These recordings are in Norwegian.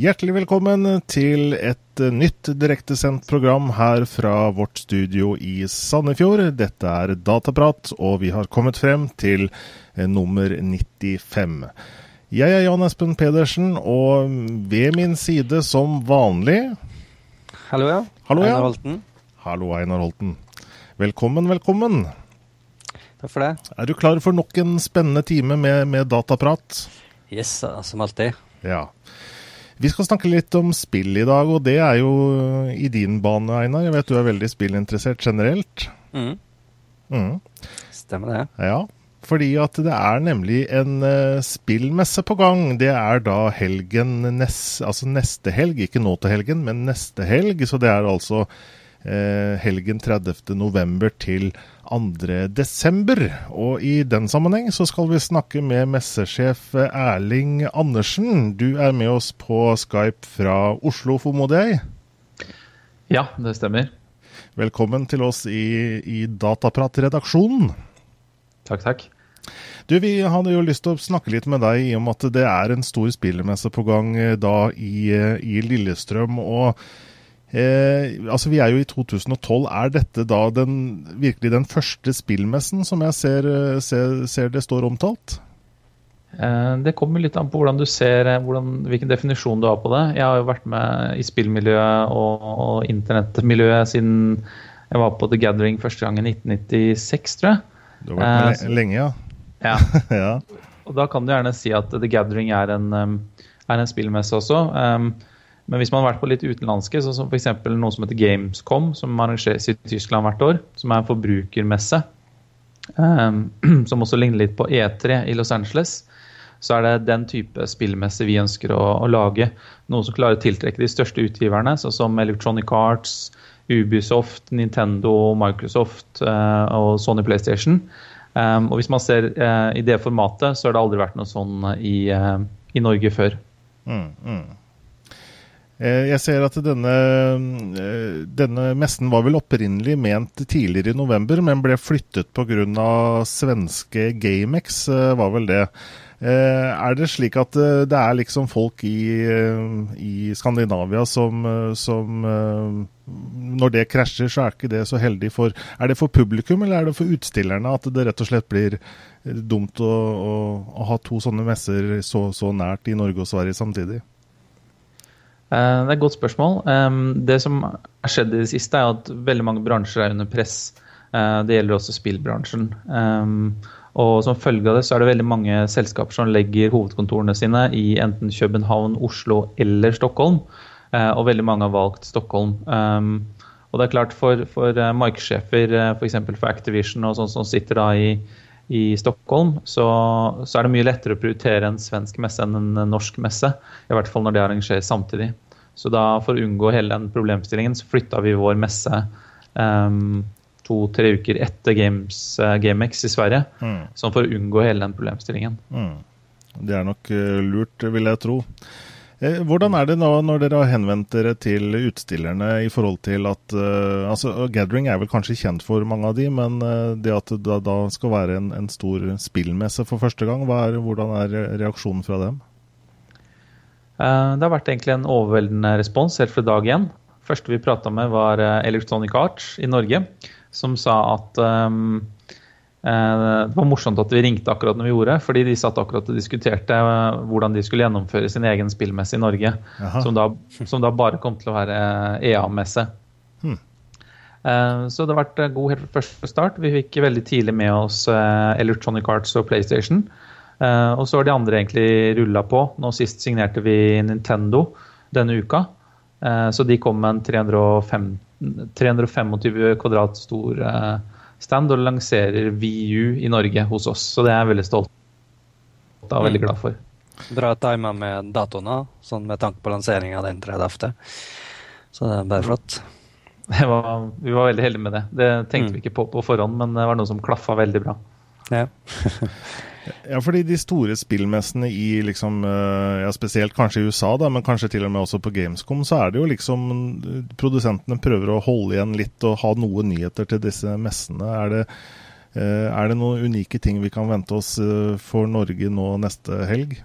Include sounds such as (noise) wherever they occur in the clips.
Hjertelig velkommen til et nytt direktesendt program her fra vårt studio i Sandefjord. Dette er Dataprat, og vi har kommet frem til eh, nummer 95. Jeg er Jan Espen Pedersen, og ved min side som vanlig Hallo, ja. Hallo, ja. Einar Holten. Hallo, Einar Holten. Velkommen, velkommen. Takk for det. Er du klar for nok en spennende time med, med dataprat? Yes, som alltid. Ja. Vi skal snakke litt om spill i dag, og det er jo i din bane, Einar. Jeg vet du er veldig spillinteressert generelt. Mm. Mm. Stemmer det. Ja, fordi at det er nemlig en uh, spillmesse på gang. Det er da helgen nest, Altså neste helg, ikke nå til helgen, men neste helg. Så det er altså helgen 30. november til 2. desember. Og i den sammenheng så skal vi snakke med messesjef Erling Andersen. Du er med oss på Skype fra Oslo, formoder jeg? Ja, det stemmer. Velkommen til oss i, i Dataprat-redaksjonen. Takk, takk. Du, Vi hadde jo lyst til å snakke litt med deg i og med at det er en stor spillermesse på gang eh, da i, eh, i Lillestrøm. og Eh, altså Vi er jo i 2012. Er dette da den, virkelig den første spillmessen som jeg ser, eh, ser, ser det står omtalt? Eh, det kommer litt an på hvordan du ser, hvordan, hvilken definisjon du har på det. Jeg har jo vært med i spillmiljøet og, og internettmiljøet siden jeg var på The Gathering første gang i 1996, tror jeg. Du har vært med lenge, ja. Ja. (laughs) ja. Og da kan du gjerne si at The Gathering er en, er en spillmesse også. Um, men hvis man har vært på litt utenlandske, så som f.eks. noe som heter Gamescom, som arrangeres i Tyskland hvert år, som er en forbrukermesse, um, (clears throat) som også ligner litt på E3 i Los Angeles, så er det den type spillmesse vi ønsker å, å lage. Noe som klarer å tiltrekke de største utgiverne, sånn som Electronic Arts, Ubisoft, Nintendo, Microsoft uh, og Sony PlayStation. Um, og hvis man ser uh, i det formatet, så har det aldri vært noe sånn i, uh, i Norge før. Mm, mm. Jeg ser at denne, denne, messen var vel opprinnelig ment tidligere i november, men ble flyttet pga. svenske GameX, var vel det. Er det slik at det er liksom folk i, i Skandinavia som, som, Når det krasjer, så er ikke det så heldig for Er det for publikum, eller er det for utstillerne at det rett og slett blir dumt å, å, å ha to sånne messer så, så nært i Norge og Sverige samtidig? Det er et godt spørsmål. Det som har skjedd i det siste, er at veldig mange bransjer er under press. Det gjelder også spillbransjen. Og som følge av det så er det veldig mange selskaper som legger hovedkontorene sine i enten København, Oslo eller Stockholm. Og veldig mange har valgt Stockholm. Og det er klart for, for markedssjefer, f.eks. For, for Activision og sånn som sitter da i, i Stockholm, så, så, er det mye lettere å prioritere en svensk messe enn en norsk messe. I hvert fall når det arrangeres samtidig. Så da for å unngå hele den problemstillingen, så flytta vi vår messe um, to-tre uker etter Games, uh, GameX i Sverige. Mm. Sånn for å unngå hele den problemstillingen. Mm. Det er nok uh, lurt, vil jeg tro. Eh, hvordan er det nå når dere har henvendt dere til utstillerne i forhold til at uh, altså Gathering er vel kanskje kjent for mange av de, men uh, det at det da, skal være en, en, stor spillmesse for første gang, er, hvordan er reaksjonen fra dem? Det har vært egentlig en overveldende respons helt fra dag én. første vi prata med, var Electronic Arts i Norge, som sa at um, det var morsomt at vi ringte akkurat når vi gjorde, fordi de satt akkurat og diskuterte hvordan de skulle gjennomføre sin egen spillmesse i Norge. Som da, som da, bare kom til å være EA-messe. Hmm. Så det har vært god helt første start. Vi fikk veldig tidlig med oss Electronic Arts og PlayStation. Og så har de andre egentlig rulla på. Nå sist signerte vi Nintendo denne uka. Så de kom med en 305, 325 kvadrat stor stand og lanserer VU i Norge hos oss. Så det er jeg veldig stolt av og veldig glad for. Bra tima med datoene, sånn med tanke på lanseringa den 30. Så det er bare flott. (laughs) Var, vi var veldig heldige med det. Det tenkte mm. vi ikke på på forhånd, men det var noe som klaffa veldig bra. Ja. (laughs) Ja, fordi de store spillmessene i liksom, eh, ja spesielt kanskje i USA, da, men kanskje til og med også på Gamescom, så er det jo liksom Produsentene prøver å holde igjen litt og ha noen nyheter til disse messene. Er det, eh, er det noen unike ting vi kan vente oss eh, for Norge nå neste helg?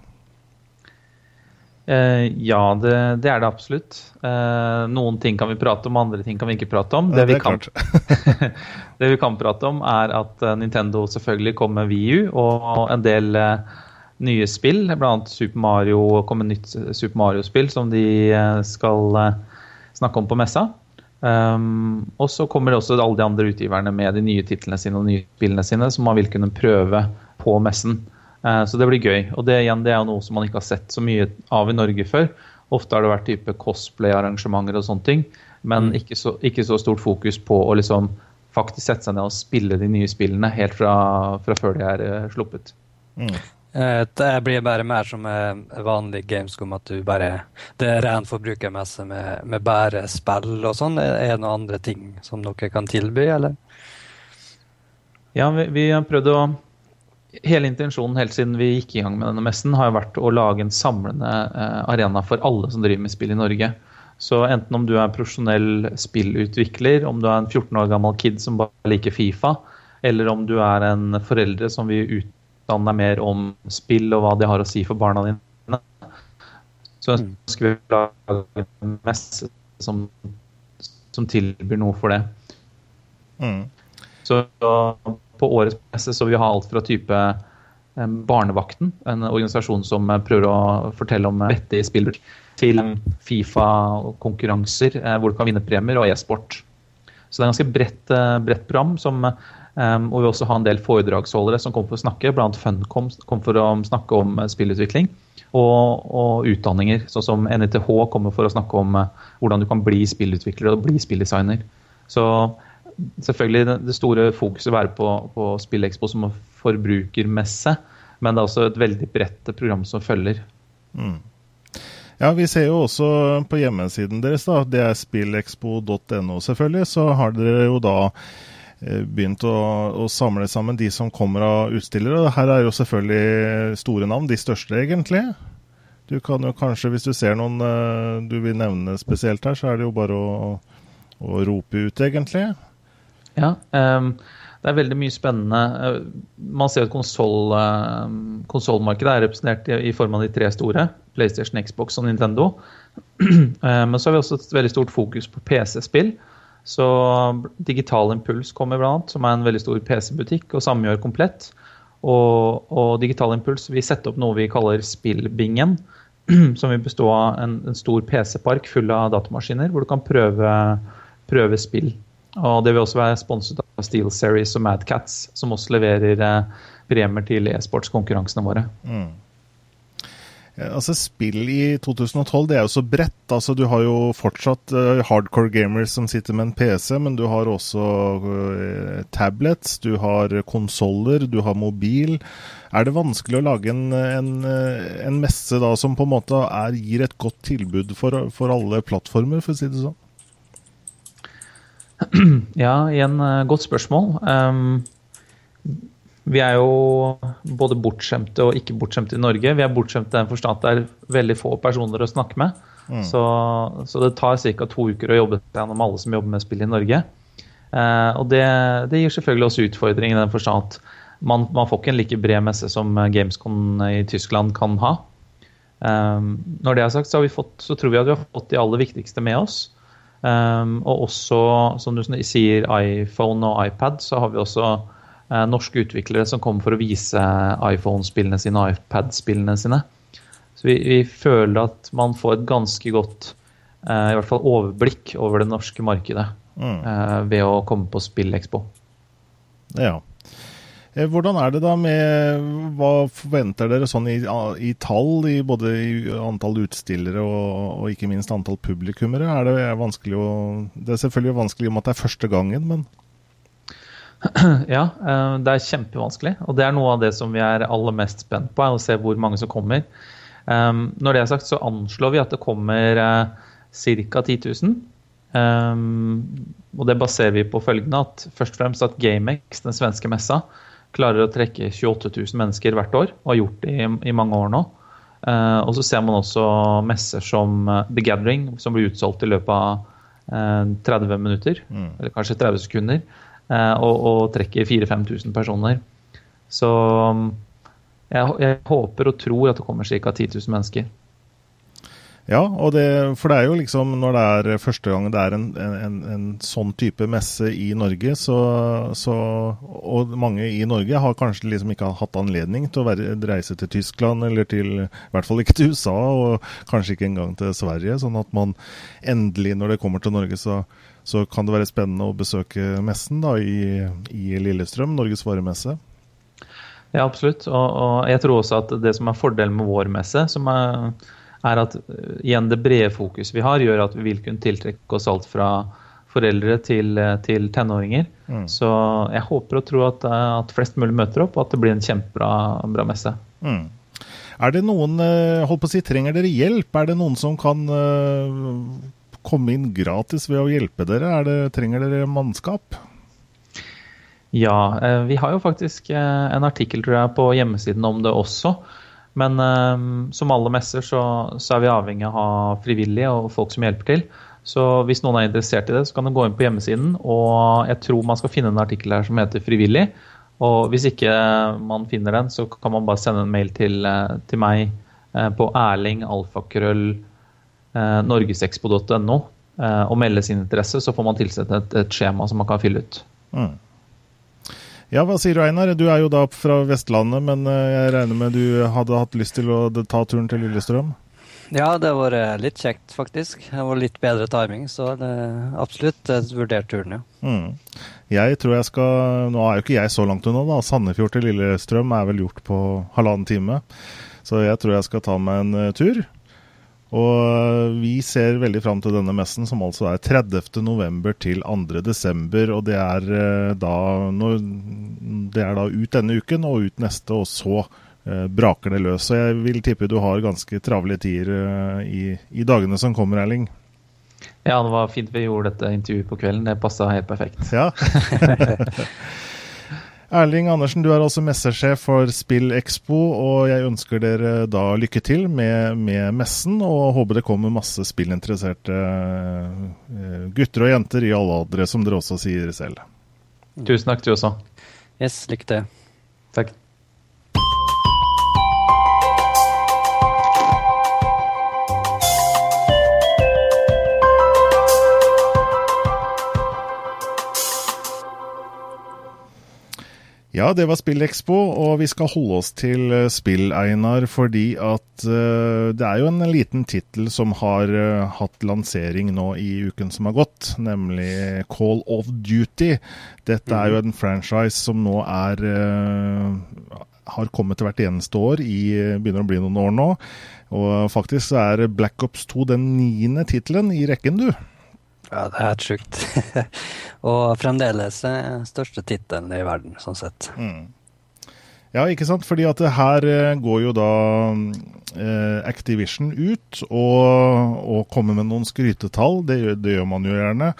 Eh, ja, det, det, er det absolutt. Eh, noen ting kan vi prate om, andre ting kan vi ikke prate om. Det, ja, det, vi, kan, (laughs) det vi kan prate om, er at eh, Nintendo selvfølgelig kommer med VU og en del eh, nye spill. Bl.a. Super Mario kommer nytt Super Mario-spill som de eh, skal eh, snakke om på messa. Um, og så kommer det også alle de andre utgiverne med de nye titlene sine og nye spillene sine, som man vil kunne prøve på messen. Uh, så det blir gøy. Og det, igjen, det er noe som man ikke har sett så mye av i Norge før. Ofte har det vært type cosplay-arrangementer og sånne ting, men mm. ikke, så, ikke, så, stort fokus på å liksom faktisk sette seg ned og spille de nye spillene helt fra, fra før de er uh, sluppet. Mm. Eh, det blir bare mer som vanlig Gamescom, at du bare Det er ren forbrukermesse med, med bare spill og sånn. Er det noen andre ting som dere kan tilby, eller? Ja, vi, vi har prøvd å hele intensjonen helt siden vi gikk i gang med denne messen, har jo vært å lage en samlende eh, arena for alle som driver med spill i Norge. Så enten om du er en profesjonell spillutvikler, om du er en 14 år gammel kid som bare liker Fifa, eller om du er en foreldre som vil utdanne deg mer om spill og hva de har å si for barna dine, så ønsker vi å lage en messe som, som tilbyr noe for det. Mm. Så på årets messe så vi ha alt fra type Barnevakten, en organisasjon som eh, prøver å fortelle om vettig spillbruk, til Fifa-konkurranser eh, hvor du kan vinne premier, og e-sport. Så det er et ganske bredt, eh, bredt program. som Um, og vi også har en del foredragsholdere som kommer for å snakke. Annet Funcom kommer for å snakke om spillutvikling. Og, og, utdanninger, sånn som NITH kommer for å snakke om uh, hvordan du kan bli spillutvikler og bli spilldesigner. Så selvfølgelig det, store fokuset være på, på SpillExpo som forbrukermesse, men det er også et veldig bredt program som følger. Mm. Ja, vi ser jo også på hjemmesiden deres, da, det er spillexpo.no selvfølgelig, så har dere jo da eh, begynt å, å, samle sammen de som kommer av utstillere. Her er jo selvfølgelig store navn, de største egentlig. Du kan jo kanskje, hvis du ser noen uh, du vil nevne spesielt her, så er det jo bare å, å rope ut, egentlig. Ja, um, det er veldig mye spennende. Eh, man ser at konsollmarkedet er representert i, i, form av de tre store. PlayStation, Xbox og Nintendo. (clears throat) Men så har vi også et veldig stort fokus på PC-spill. Så Digital Impuls kommer blant, som er en veldig stor PC-butikk, og samgjør Komplett. Og, og, Digital Impuls vil sette opp noe vi kaller Spillbingen. (clears throat) Som vil bestå av en, en stor PC-park full av datamaskiner, hvor du kan prøve, prøve spill. Og det vil også være sponset av Steel Series og Mad Cats, som også leverer eh, premier til e-sportskonkurransene våre. Mm. Altså Spill i 2012 det er jo så bredt. altså Du har jo fortsatt uh, hardcore gamers som sitter med en PC, men du har også uh, tablets, du har konsoller, du har mobil. Er det vanskelig å lage en, en, en messe da som på en måte er, gir et godt tilbud for, for alle plattformer, for å si det sånn? (clears throat) Ja, igjen uh, godt spørsmål. Um, vi er jo både bortskjemte og ikke bortskjemte i Norge. Vi er bortskjemte i den forstand at det er veldig få personer å snakke med. Mm. Så, så, det tar ca. to uker å jobbe gjennom alle som jobber med spill i Norge. Uh, og det, det, gir selvfølgelig også utfordringer i den forstand at man, man, får ikke en like bred messe som Gamescon i Tyskland kan ha. Um, når det er sagt, så, fått, så, tror vi at vi har fått de aller viktigste med oss. Um, og også, som du sier, iPhone og iPad, så har vi også uh, norske utviklere som kommer for å vise iPhone-spillene sine og iPad-spillene sine. Så vi, vi, føler at man får et ganske godt uh, i hvert fall overblikk over det norske markedet mm. uh, ved å komme på SpillExpo. Ja. Eh, hvordan er det da med Hva forventer dere sånn i, i tall, i både i antall utstillere og, og, ikke minst antall publikummere? Er det er vanskelig å Det er selvfølgelig vanskelig om at det er første gangen, men (clears throat) Ja, eh, det er kjempevanskelig. Og det er noe av det som vi er aller mest spent på, er å se hvor mange som kommer. Eh, når det er sagt, så anslår vi at det kommer ca. 10 000. og det baserer vi på følgende at først og fremst at GameX, den svenske messa, klarer å trekke 28 000 mennesker hvert år, og har gjort det i, i mange år nå. Uh, og så ser man også messer som The Gathering, som blir utsolgt i løpet av 30 minutter, mm. eller kanskje 30 sekunder, og, og trekker 4000-5000 personer. Så jeg, jeg, håper og tror at det kommer ca. 10 000 mennesker. Ja, det, for det er jo liksom når det er første gang det er en, en, en sånn type messe i Norge, så, så, Og mange i Norge har kanskje liksom ikke hatt anledning til å være, reise til Tyskland, eller til I hvert fall ikke til USA, og kanskje ikke engang til Sverige. Sånn at man endelig, når det kommer til Norge, så, så kan det være spennende å besøke messen da i, i Lillestrøm, Norges varemesse. Ja, absolutt. Og, og, jeg tror også at det som er fordelen med vår messe, som er er at eh, igjen det brede fokuset vi har, gjør at vi vil kunne tiltrekke oss alt fra foreldre til, eh, til tenåringer. Mm. Så jeg håper og tror at, eh, at, flest mulig møter opp, og at det blir en kjempebra messe. Mm. Er det noen, holdt på å si, Trenger dere hjelp? Er det noen som kan komme inn gratis ved å hjelpe dere? Det, trenger dere mannskap? Ja, vi har jo faktisk en artikkel tror jeg, på hjemmesiden om det også. Men um, som alle messer så, så, er vi avhengig av å ha frivillige og folk som hjelper til. Så hvis noen er interessert i det, så kan de gå inn på hjemmesiden. Og jeg tror man skal finne en artikkel her som heter 'frivillig'. Og hvis ikke man finner den, så kan man bare sende en mail til, eh, til meg eh, på erlingalfakrøll eh, og melde sin interesse. Så får man tilsendt et, et skjema som man kan fylle ut. Mm. Ja, hva sier du Einar? Du er jo da fra Vestlandet, men eh, jeg regner med du hadde hatt lyst til å ta turen til Lillestrøm? Ja, det har vært litt kjekt, faktisk. Det var litt bedre timing, så det absolutt vurdert turen, ja. Mm. Jeg tror jeg skal Nå er jo ikke jeg så langt unna, da. Sandefjord til Lillestrøm er vel gjort på halvannen time. Så jeg tror jeg skal ta meg en tur. Og vi ser veldig fram til denne messen, som altså er 30.11. til 2.12. Og det er, da, da, det er da ut denne uken og ut neste, og så eh, braker det løs. Så jeg vil tippe du har ganske travle tider eh, i, i, dagene som kommer, Erling. Ja, det var fint vi gjorde dette intervjuet på kvelden. Det passa helt perfekt. Ja. (laughs) Erling Andersen, du er altså messesjef for SpillExpo, og jeg ønsker dere da lykke til med, med messen, og håper det kommer masse spillinteresserte eh, gutter og jenter i alle aldre, som dere også sier selv. Tusen takk, du også. Yes, lykke til. Takk. Ja, det var SpillExpo, og vi skal holde oss til uh, spill, Einar, fordi at uh, det er jo en liten tittel som har uh, hatt lansering nå i uken som har gått, nemlig Call of Duty. Dette er jo en franchise som nå er har kommet hvert eneste år, i, begynner å bli noen år nå. Og faktisk så er Black Ops 2 den niende tittelen i rekken, du. Ja, det er helt sjukt. (laughs) og fremdeles største tittelen i verden, sånn sett. Mm. Ja, ikke sant. Fordi at her eh, går jo da eh, Activision ut og, og, kommer med noen skrytetall. Det, det, gjør man jo gjerne.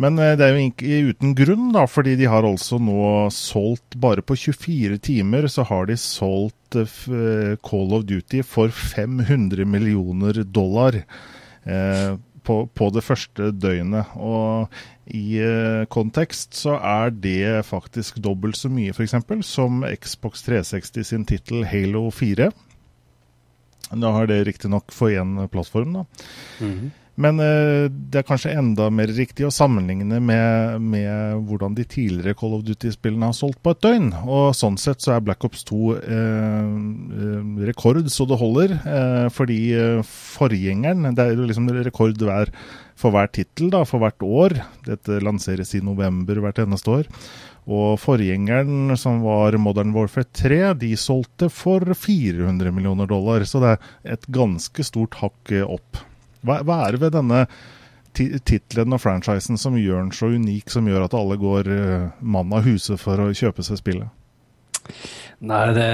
Men eh, det er jo ikke uten grunn, da, fordi de har altså nå solgt Bare på 24 timer så har de solgt Call of Duty for 500 millioner dollar. Eh, på, på, det første døgnet. Og i uh, kontekst så er det faktisk dobbelt så mye, f.eks., som Xbox 360 sin tittel Halo 4. Da har det riktignok for én plattform, da. Mm -hmm. Men eh, det er kanskje enda mer riktig å sammenligne med, med hvordan de tidligere Call of Duty-spillene har solgt på et døgn. Og sånn sett så er Black Ops 2 eh, eh, rekord så det holder. Eh, fordi eh, forgjengeren Det er jo liksom rekord hver, for hver tittel, for hvert år. Dette lanseres i november hvert eneste år. Og forgjengeren, som var Modern Warfare 3, de solgte for 400 millioner dollar. Så det er et ganske stort hakk opp. Hva, hva er det ved denne tittelen og franchisen som gjør den så unik, som gjør at alle går uh, mann av huset for å kjøpe seg spillet? Nei, det,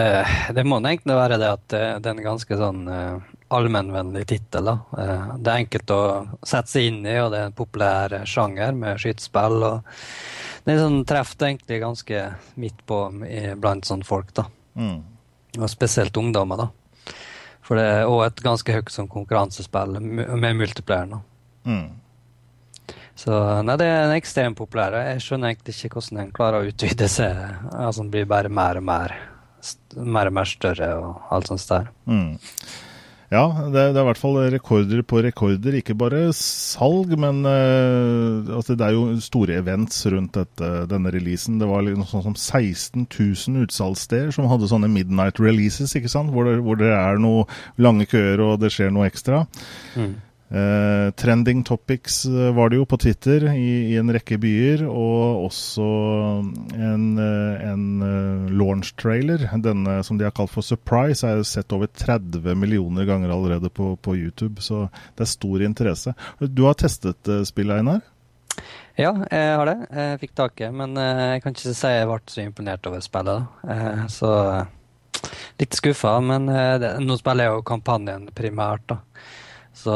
det må egentlig være det at det, det er en ganske sånn uh, allmennvennlig tittel. Eh, det er enkelt å sette seg inn i, og det er en populær sjanger med skytespill. og Det sånn, treffer egentlig ganske midt på blant sånne folk. da. Mm. Og spesielt ungdommer. da. For det er òg et ganske høyt sånn konkurransespill med multiplayer. nå. Mm. Så nei, det er en ekstremt populær. Jeg skjønner egentlig ikke hvordan den klarer å utvide seg. Altså, den blir bare mer og mer, mer og mer større og alt sånt der. Mm. Ja, det, det, er i hvert fall rekorder på rekorder. Ikke bare salg, men uh, altså det er jo store events rundt dette, denne releasen. Det var noe sånn som 16 000 utsalgssteder som hadde sånne midnight releases, ikke sant? Hvor det, hvor det er noe lange køer og det skjer noe ekstra. Mm. Uh, trending topics eh, var det jo på Twitter i, i en rekke byer, og også en, eh, en launch-trailer. Denne som de har kalt for Surprise, er jo sett over 30 millioner ganger allerede på, på, YouTube, så det er stor interesse. Du har testet spillet, Einar? Ja, jeg har det. Jeg fikk taket, men jeg kan ikke si jeg ble så imponert over spillet. Så litt skuffa, men nå spiller jeg jo kampanjen primært, da. Så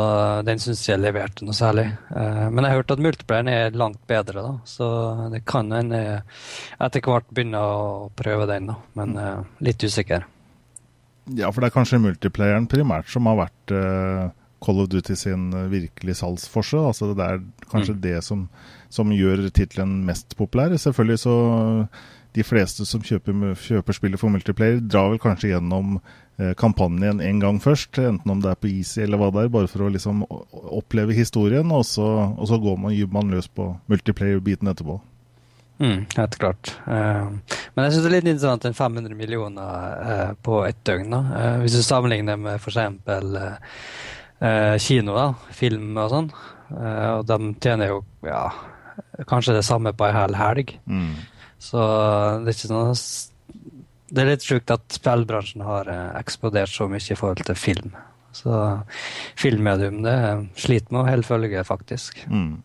den syns jeg leverte noe særlig. Uh, men jeg har hørt at multiplayeren er langt bedre, da. Så det kan en etter hvert begynne å prøve den, da. Men uh, litt usikker. Ja, for det er kanskje multiplayeren primært som har vært Call of Duty sin virkelig salgsforse. Altså det er kanskje mm. det som, som gjør tittelen mest populær. Selvfølgelig så de fleste som kjøper, kjøper spillet for multiplayer, drar vel kanskje gjennom Eh, kampanjen en gang først, enten om det er på Easy eller hva det er, bare for å liksom oppleve historien, og så, og så går man, man løs på multiplayer-biten etterpå. Mm, helt klart. Uh, men jeg syns det er litt interessant den 500 millioner uh, på ett døgn. Da. Hvis du sammenligner med f.eks. Uh, kino, da, film og sånn, og de tjener jo ja, kanskje det samme på ei hel helg. Mm. Så det er ikke noe det er litt sjukt at spillbransjen har eh, eksplodert så mye i forhold til film. Så filmmedium det sliter med å holde følge, faktisk. Mm.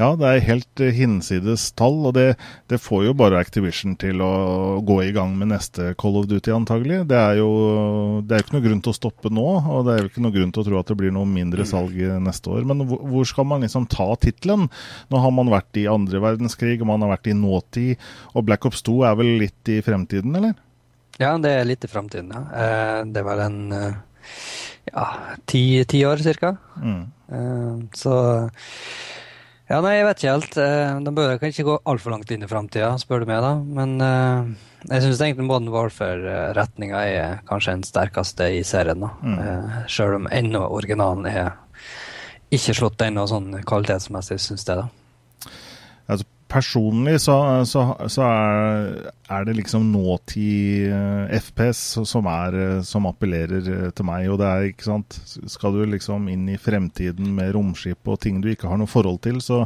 Ja, det er helt eh, hinsides tall, og det, det, får jo bare Activision til å gå i gang med neste Call of Duty, antagelig. Det er jo det er ikke noe grunn til å stoppe nå, og det er jo ikke noe grunn til å tro at det blir noe mindre salg neste år. Men hvor, skal man liksom ta tittelen? Nå har man vært i andre verdenskrig, og man har vært i nåtid, og Black Ops 2 er vel litt i fremtiden, eller? Ja, det er litt i fremtiden, ja. Eh, det var en eh, ja, ti, ti år cirka. Mm. Så ja, nei, jeg vet ikke helt. Eh, de bør kan ikke gå altfor langt inn i framtida, spør du meg, da. Men uh, jeg syns egentlig Modern Warfare-retninga er kanskje den sterkeste i serien. da. Mm. Uh, Sjøl om ennå originalen er ikke slått ennå sånn kvalitetsmessig, syns jeg, da. Personlig så, så, så er, er, det liksom nåtid uh, FPS som, er, uh, som appellerer uh, til meg. Og det er, ikke sant Skal du liksom inn i fremtiden med romskip og ting du ikke har noe forhold til, så,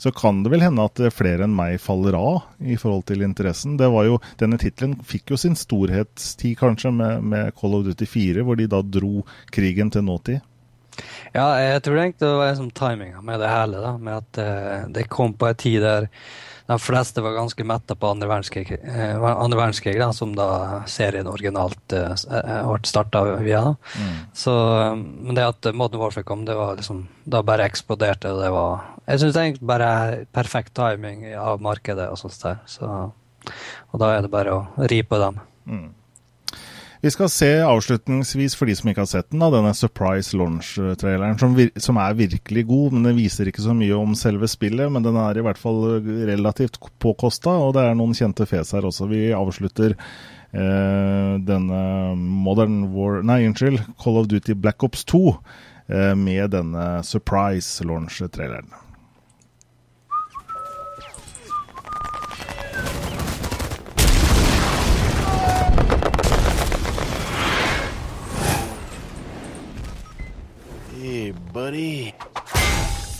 så kan det vel hende at flere enn meg faller av i forhold til interessen. Det var jo, Denne tittelen fikk jo sin storhetstid, kanskje, med, med Call of Duty 4, hvor de da dro krigen til nåtid. Ja, jeg tror egentlig det var liksom timinga med det hele. da, Med at uh, det kom på en tid der de fleste var ganske metta på andre verdenskrig, uh, andre verdenskrig da, som da serien originalt uh, ble starta via. da. Mm. Så, Men det at Modern Warfare kom, det var liksom Da bare eksploderte det. var Jeg syns egentlig bare er perfekt timing av markedet og sånt der. Så, og da er det bare å ri på dem. Mm. Vi skal se avslutningsvis, for de som ikke har sett den, da, denne Surprise Launch-traileren, som, som, er virkelig god. men Den viser ikke så mye om selve spillet, men den er i hvert fall relativt påkosta, og det er noen kjente fjes her også. Vi avslutter eh, denne Modern War Nei, unnskyld, Call of Duty Black Ops 2 eh, med denne Surprise Launch-traileren. Buddy.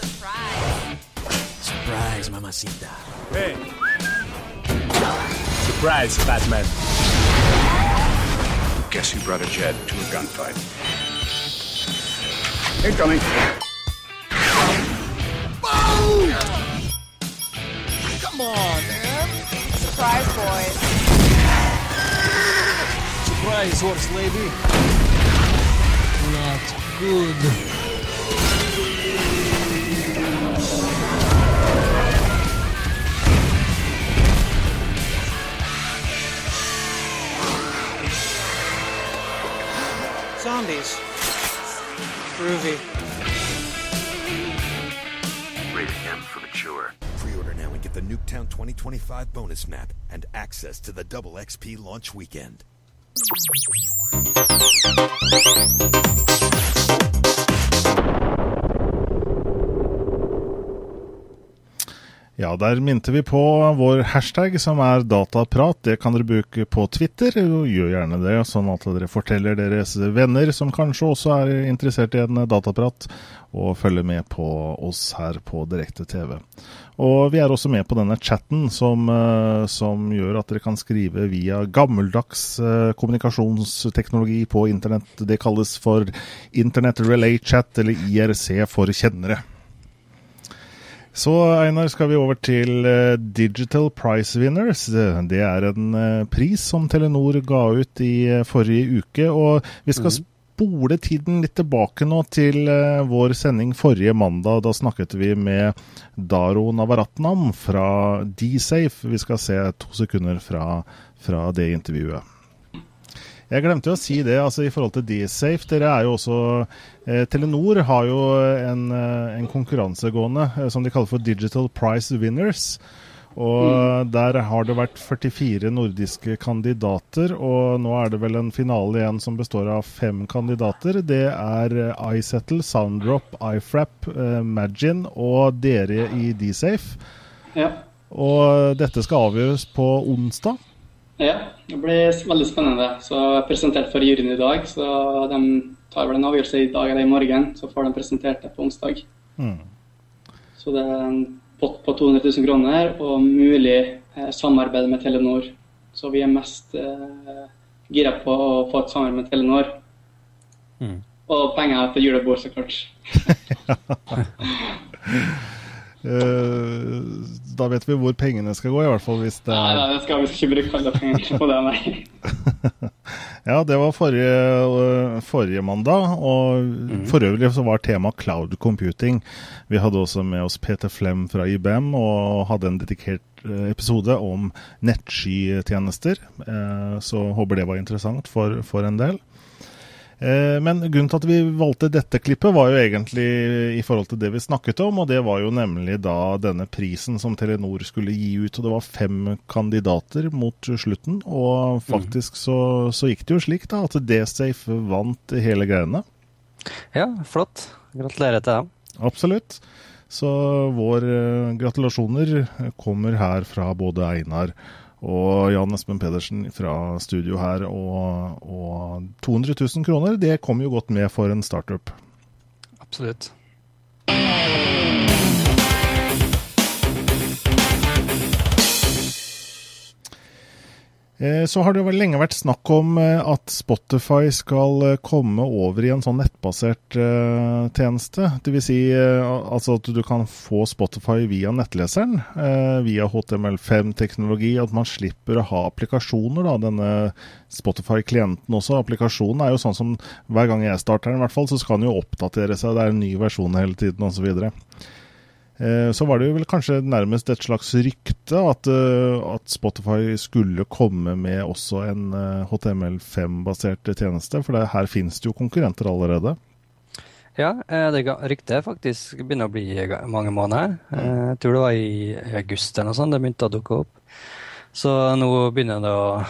Surprise. Surprise, mamacita. Hey. Surprise, Batman. Guess who brought a jet to a gunfight? Incoming. Boom! Come on, man. Surprise, boys. Surprise, horse lady. Nah, good. Zombies. Groovy. Rated M for mature. Pre-order now and get the Nuketown 2025 bonus map and access to the double XP launch weekend. Ja, der minte vi på vår hashtag som er dataprat. Det kan dere bruke på Twitter. Gjør gjerne det, sånn at dere forteller deres venner som kanskje også er interessert i en dataprat, og følger med på oss her på Direkte TV. Og vi er også med på denne chatten som, eh, som gjør at dere kan skrive via gammeldags eh, kommunikasjonsteknologi på internett. Det kalles for Internet Relay Chat, eller IRC for kjennere. Så Einar, skal vi over til eh, Digital Prize Winners. Det er en eh, pris som Telenor ga ut i eh, forrige uke. Og vi skal spole tiden litt tilbake nå til vår sending forrige mandag. Da snakket vi med Daro Navaratnam fra DSafe. Vi skal se to sekunder fra, fra det intervjuet. Jeg glemte å si det, altså i forhold til D-Safe. Dere er jo også eh, Telenor har jo en, eh, en konkurransegående eh, som de kaller for Digital Prize Winners. Og der har det vært 44 nordiske kandidater, og nå er det vel en finale igjen som består av fem kandidater. Det er eh, iSettle, Sounddrop, iFrap, eh, Magin og dere i D-Safe. Ja. Og dette skal avgjøres på onsdag. Ja, det blir veldig spennende. Så jeg har presentert for juryen i dag, så de tar vel en avgjørelse i dag eller i morgen. Så får de presentert det på onsdag. Mm. Så det er en pott på 200 000 kroner og mulig eh, samarbeid med Telenor. Så vi er mest eh, gira på å få et samarbeid med Telenor. Mm. Og penger til julebord, så klart. (laughs) (laughs) Eh, da vet vi hvor pengene skal gå, i hvert fall hvis det Nei, er nei, det skal vi ikke bruke alle pengene på det, nei. (laughs) Ja, det var forrige, øh, forrige mandag, og for øvrig så var tema cloud computing. Vi hadde også med oss Peter Flem fra IBM og hadde en dedikert øh, episode om nettskytjenester, eh, så håper det var interessant for, for en del. Eh, Men grunnen til at vi valgte dette klippet, var jo egentlig i forhold til det vi snakket om, og det var jo nemlig da denne prisen som Telenor skulle gi ut. Og det var fem kandidater mot slutten, og faktisk så, så gikk det jo slik da at D-Safe vant hele greiene. Ja, flott. Gratulerer til dem. Absolutt. Så vår eh, gratulasjoner kommer her fra både Einar og Jan Espen Pedersen fra studio her. Og, og 200 000 kroner, det kommer jo godt med for en startup. Absolutt. Så har det jo lenge vært snakk om eh, at Spotify skal eh, komme over i en sånn nettbasert eh, tjeneste. Dvs. Si, eh, altså at du kan få Spotify via nettleseren, eh, via HTML5-teknologi. At man slipper å ha applikasjoner, da, denne Spotify-klienten også. Applikasjonen er jo sånn som hver gang jeg starter den, i hvert fall, så skal den jo oppdatere seg. Det er en ny versjon hele tiden osv. Eh, Så var det vel kanskje nærmest et slags rykte at, eh, at Spotify skulle komme med også en eh, HTML5-basert tjeneste, for det, her finnes det jo konkurrenter allerede. Ja, eh, det ryktet faktisk begynner å bli mange måneder. Eh, Jeg tror det var i august eller noe sånt det begynte å dukke opp. Så nå begynner det å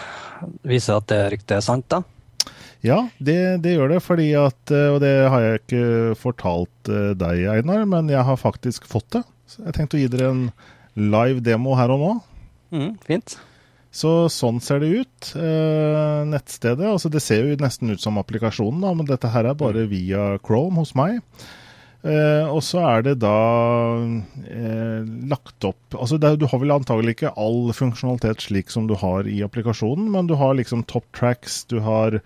vise at det ryktet er sant, da. Ja, det, det gjør det, fordi at eh, Og det har jeg ikke fortalt eh, deg, Einar, men jeg har faktisk fått det. Så jeg tenkte å gi dere en live demo her og nå. Mm, fint. Så sånn ser det ut. Eh, nettstedet. Altså det ser jo nesten ut som applikasjonen, da, men dette her er bare via Chrome hos meg. Eh, og så er det da eh, lagt opp Altså det, du har vel antagelig ikke all funksjonalitet slik som du har i applikasjonen, men du har liksom top tracks, du har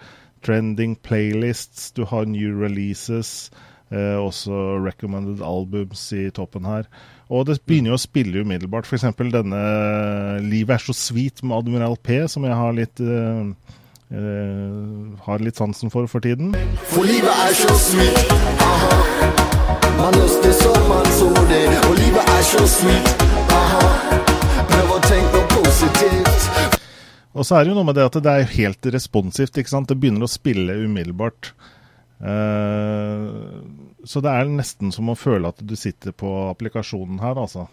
trending playlists, du har new releases, eh, også recommended albums i toppen her. Og det begynner jo å spille umiddelbart. F.eks. denne 'Livet er så sweet' med Admiral P, som jeg har litt eh, eh, har litt sansen for for tiden. For livet er så sweet, aha. Man høster som man så det, og livet er så sweet, Og så er det jo noe med det at det er helt responsivt. ikke sant? Det begynner å spille umiddelbart. Uh, så det er nesten som å føle at du sitter på applikasjonen her, altså.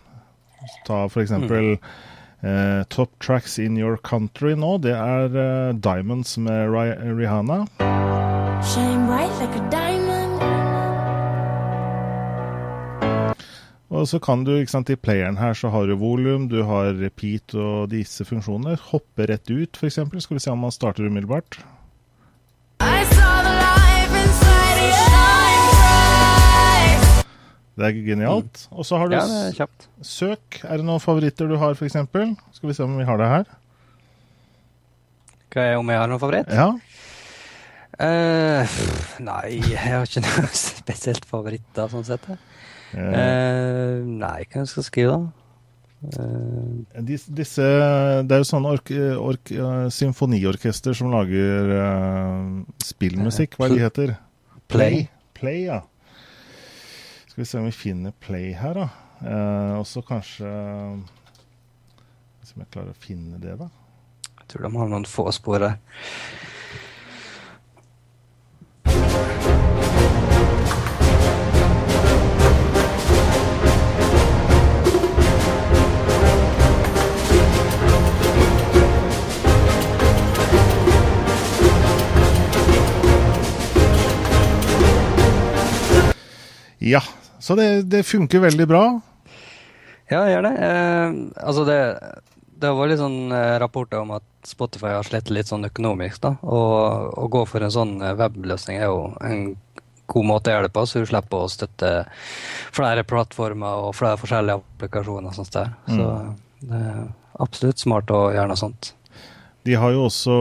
Ta for eksempel eh, Top Tracks in Your Country nå. Det er uh, Diamonds med Ri Rihanna. Shine bright like a diamond. Og så kan du, ikke sant, i playeren her så har du volum, du har repeat og disse funksjonene. Hoppe rett ut, f.eks. Skal vi se om man starter umiddelbart. Det er genialt. Og så har du Ja, det er søk. Er det noen favoritter du har, f.eks.? Skal vi se om vi har det her. Hva er om jeg har noen favoritt? Ja. Uh, nei, jeg har ikke noe (laughs) spesielt favoritt da, sånn sett. Eh, Eh, nei, hva skal jeg skrive, da? Eh, dis, disse Det er jo sånne ork, ork, eh, symfoniorkester som lager uh, spillmusikk. Hva er det de heter? Play. Play, ja. Skal vi se om vi finner Play her, da. Eh, og så kanskje Hvis jeg klarer å finne det, da. jeg tror de har noen få spor der. Ja. Så det, det funker veldig bra. Ja, det gjør det. Eh, altså, det, det vært litt sånn eh, rapporter om at Spotify har slitt litt sånn økonomisk, da. Og å gå for en sånn eh, webløsning er jo en god måte å gjøre det på, så du slipper å støtte flere plattformer og flere forskjellige applikasjoner og sånt der. Så det er absolutt smart å gjøre noe sånt. De har jo også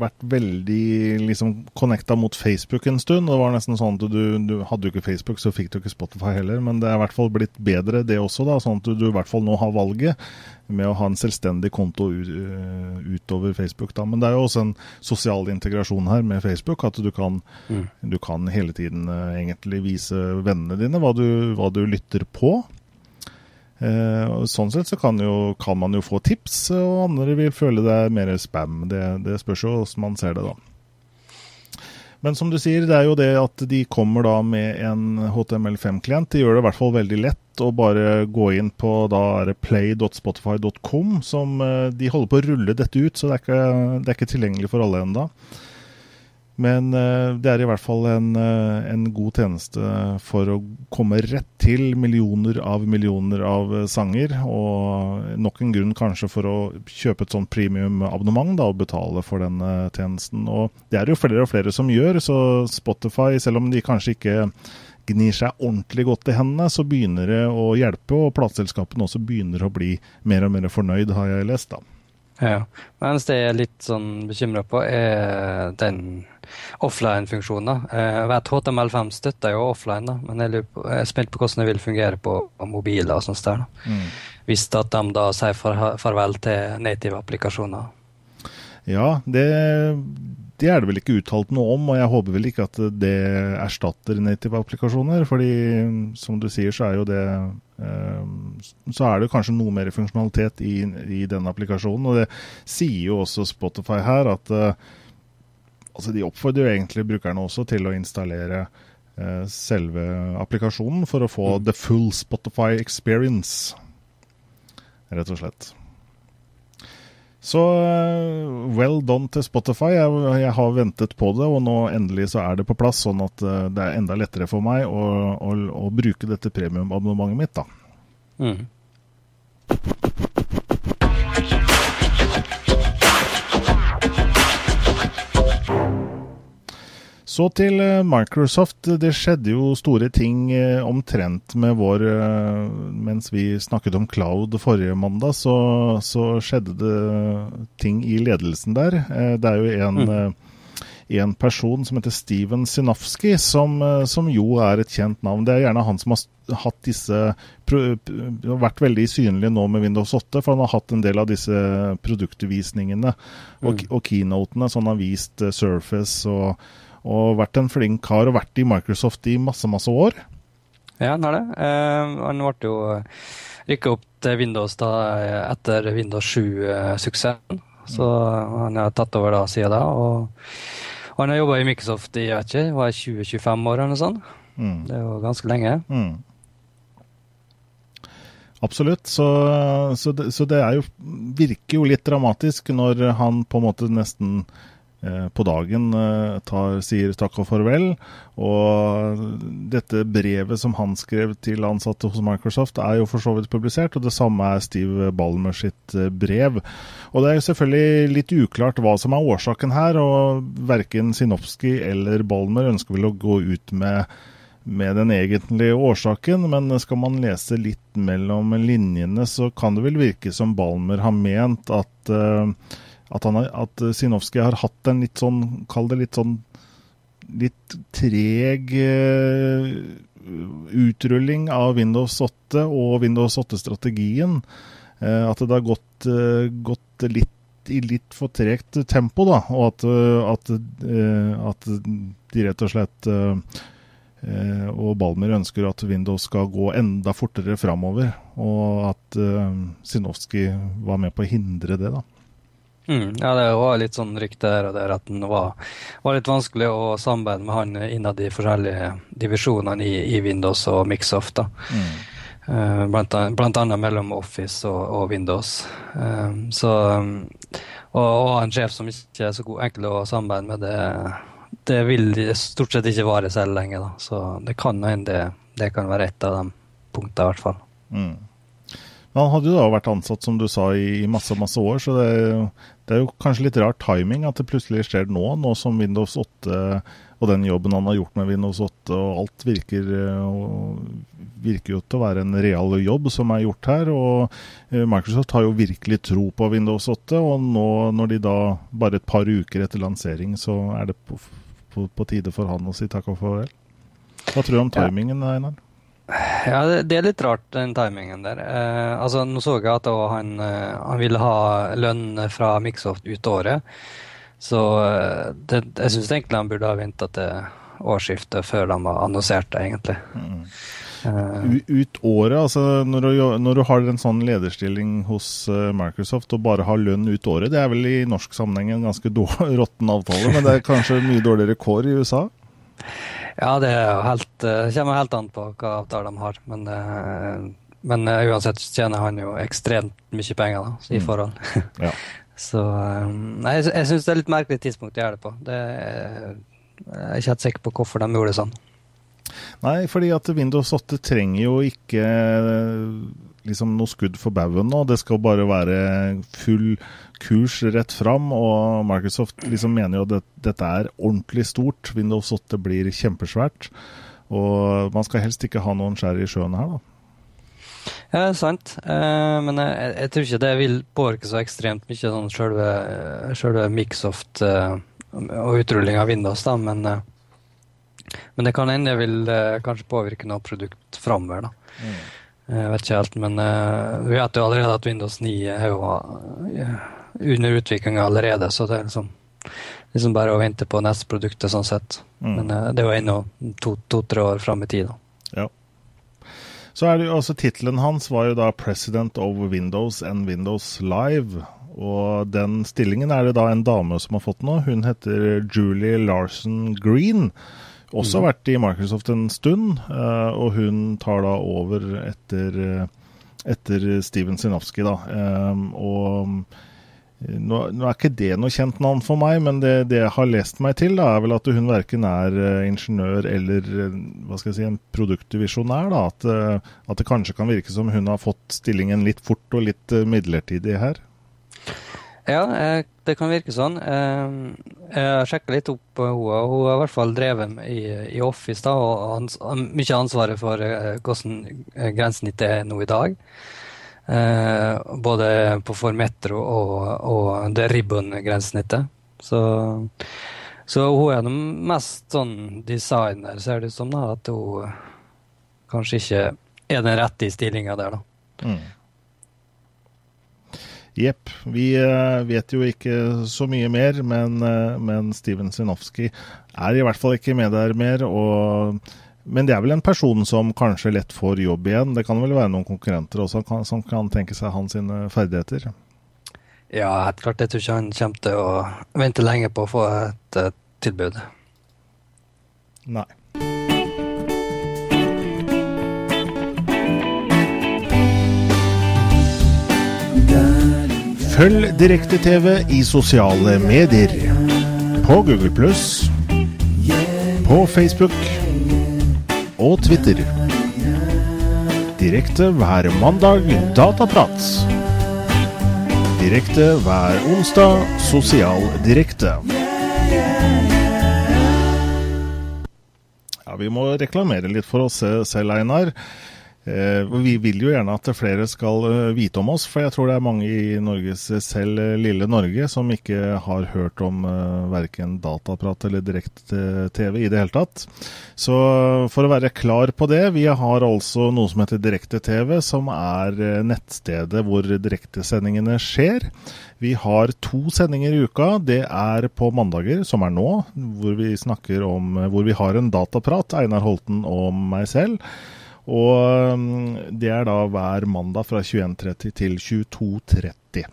vært veldig liksom connecta mot Facebook en stund. Det var nesten sånn at du, du hadde du ikke Facebook, så fikk du ikke Spotify heller. Men det er i hvert fall blitt bedre det også, da, sånn at du, du i hvert fall nå har valget med å ha en selvstendig konto ut, øh, utover Facebook. da. Men det er jo også en sosial integrasjon her med Facebook. At du kan, Mm. du kan hele tiden øh, egentlig vise vennene dine hva du, hva du lytter på. Eh, og sånn sett så kan, jo, kan man jo få tips, og andre vil føle det er mer spam. Det, det spørs jo hvordan man ser det, da. Men som du sier, det er jo det at de kommer da med en HTML5-klient. De gjør det i hvert fall veldig lett å bare gå inn på da play.spotify.com, som eh, de holder på å rulle dette ut, så det er ikke, det er ikke tilgjengelig for alle ennå. Men eh, det er i hvert fall en, eh, en god tjeneste for å komme rett til millioner av millioner av eh, sanger. Og nok en grunn kanskje for å kjøpe et sånt premium-abonnement da, og betale for den tjenesten. Og det er jo flere og flere som gjør, så Spotify, selv om de kanskje ikke gnir seg ordentlig godt i hendene, så begynner det å hjelpe, og plateselskapene også begynner å bli mer og mer fornøyd, har jeg lest. da. Ja. Det jeg er litt sånn bekymra på, er den offline-funksjonen. da. Eh, Jeg vet HTML5 støtter jo offline, da, men jeg, på, jeg er spent på hvordan det vil fungere på mobiler. og sånt der. da. Hvis at de da sier far, farvel til native applikasjoner. Ja, det, det er det vel ikke uttalt noe om, og jeg håper vel ikke at det erstatter native applikasjoner. fordi som du sier, så er jo det eh, Så er det kanskje noe mer funksjonalitet i, i den applikasjonen. Og det sier jo også Spotify her, at eh, altså de oppfordrer jo egentlig brukerne også til å installere eh, selve applikasjonen for å få the full Spotify experience, rett og slett. Så eh, well done til Spotify. Jeg, jeg har ventet på det, og nå endelig så er det på plass. Sånn at eh, det er enda lettere for meg å, å, å bruke dette premiumabonnementet mitt. da. Mm. Så til eh, Microsoft. Det skjedde jo store ting eh, omtrent med vår eh, Mens vi snakket om cloud forrige mandag, så, så skjedde det ting i ledelsen der. Det er jo en, mm. en person som heter Steven Sinofsky, som, som jo er et kjent navn. Det er gjerne han som har hatt disse vært veldig synlig nå med Windows 8, for han har hatt en del av disse produktvisningene og, og keynotene. Så han har vist Surface og, og vært en flink kar og vært i Microsoft i masse, masse år. Ja, han har det. Eh, han ble jo rykka opp til Windows da, eh, etter Windows 7-suksessen. Så han har tatt over da siden da. Og, han har jobba i Microsoft i jeg vet ikke, var 20-25 år eller noe sånt. Mm. Det er jo ganske lenge. Mm. Absolutt. Så, så, det, så det jo, virker jo litt dramatisk når han på en måte nesten eh, på dagen eh, tar, sier takk og farvel. Og dette brevet som han skrev til ansatte hos Microsoft, er jo for så vidt publisert. Og det samme er Steve Ballmer sitt eh, brev. Og det er jo selvfølgelig litt uklart hva som er årsaken her. Og verken Sinopsky eller Ballmer ønsker vel å gå ut med med den egentlige årsaken, men skal man lese litt mellom linjene, så kan det vel virke som Balmer har ment at, eh, at, han at Sinowski har hatt en litt sånn, kall det litt sånn litt treg eh, utrulling av Windows 8 og Windows 8-strategien. Eh, at det har gått, eh, gått litt i litt for tregt tempo, da, og at, eh, at, eh, at de rett og slett eh, Eh, og Balmer ønsker at Windows skal gå enda fortere framover, og at Sinowski var med på å hindre det. da. Mm, ja, det var litt sånn rykte her og der at det var, var litt vanskelig å samarbeide med han innad de forskjellige divisjonene i, i Windows og Mixoft. da. Eh, blant, blant annet mellom Office og, og Windows. Eh, så, og ha en sjef som ikke er så god, enkel å samarbeide med, det, det vil stort sett ikke vare selv lenge. Da. Så det kan hende det, det kan være et av de punktene, i hvert fall. Mm. Men han hadde jo da vært ansatt, som du sa, i, masse masse år, så det, er jo- det er jo kanskje litt rar timing at det plutselig skjer nå, nå som Windows 8 og den jobben han har gjort med Windows 8 og alt virker, eh, virker jo til å være en real jobb som er gjort her. Og eh, Microsoft har jo virkelig tro på Windows 8, og nå når de da bare et par uker etter lansering, så er det på, på, på tide for han å si takk og farvel. Hva tror du om timingen, Einar? Ja, det, det er litt rart, den timingen der. Eh, altså, Nå så jeg at han, eh, han ville ha lønn fra Mixoft ut året. Så eh, det, jeg syns egentlig han burde ha venta til årsskiftet før de har annonsert det, egentlig. Eh, U- Ut året, altså når du, når du har en sånn lederstilling hos eh, Microsoft og bare har lønn ut året, det er vel i norsk sammenheng en ganske (laughs) råtten avtale, men det er kanskje mye dårligere kår i USA? Ja, det helt, eh, kommer helt an på hva avtale de har. Men, eh, men eh, uansett tjener han jo ekstremt mye penger da, i Mm. forhold. (laughs) Ja. Så nei, jeg, jeg syns det er litt merkelig tidspunkt å gjøre det på. Det, jeg er ikke helt sikker på hvorfor de gjorde det sånn. Nei, fordi at Windows 8 trenger jo ikke liksom noe skudd for baugen nå. Det skal bare være full kurs rett fram, og Microsoft liksom mener jo at dette er ordentlig stort. Windows 8 blir kjempesvært, og man skal helst ikke ha noen skjær i sjøen her, da. Ja, det er sant. Eh, men jeg, jeg tror ikke det vil påvirke så ekstremt mye sånn selve, selve Microsoft eh, og utrulling av Windows, da. Men, eh, men det kan hende det vil eh, kanskje påvirke noe produkt framover, da. Jeg vet ikke helt, men uh, vi vet jo allerede at Windows 9 er jo uh, under utvikling allerede, så det er liksom, liksom bare å vente på neste produktet sånn sett. Mm. Men uh, det er jo ennå to-tre to, år fram i tid. Ja. Så er det jo altså Tittelen hans var jo da 'President of Windows and Windows Live'. Og den stillingen er det da en dame som har fått nå. Hun heter Julie Larson Green. Også mm. vært i Microsoft en stund, eh, og hun tar da over etter, eh, etter Steven Sinofsky, da. Eh, og eh, nå, nå er ikke det noe kjent navn for meg, men det, det jeg har lest meg til, da, er vel at hun verken er uh, ingeniør eller uh, hva skal jeg si, en produktvisjonær. Da. At, uh, at det kanskje kan virke som hun har fått stillingen litt fort og litt midlertidig her. Ja, eh, det kan virke sånn. Eh, Jeg har sjekka litt opp på henne. og Hun har i hvert fall drevet i, i Office da, og ans mye ansvaret for eh, hvordan eh, grensesnittet er nå i dag. Både på Formetro og, og det ribbon-grensesnittet. Så Så hun er den mest sånn designer, ser det ut som, da, at hun kanskje ikke er den rette i stillinga der, da. Mm. Jepp. Vi eh, vet jo ikke så mye mer, men, eh, men Steven Sinofsky er i hvert fall ikke med der mer. Og, men det er vel en person som kanskje lett får jobb igjen. Det kan vel være noen konkurrenter også kan, som kan tenke seg hans ferdigheter. Ja, helt klart. Jeg tror ikke han kommer til å vente lenge på å få et, et tilbud. Nei. Følg Direkte-TV i sosiale medier. På Google Pluss, på Facebook og Twitter. Direkte hver mandag Dataprat. Direkte hver onsdag Sosial Direkte. Ja, vi må reklamere litt for oss selv, Einar. Eh, vi vil jo gjerne at flere skal eh, vite om oss, for jeg tror det er mange i Norges selv eh, lille Norge som ikke har hørt om verken dataprat eller direkte-TV i det hele tatt. Så for å være klar på det, vi har altså noe som heter Direkte-TV, som er nettstedet hvor direktesendingene skjer. Vi har to sendinger i uka. Det er på mandager, som er nå, hvor vi om hvor vi har en dataprat, Einar Holten og meg selv. Og det er da hver mandag fra 21.30 til 22.30.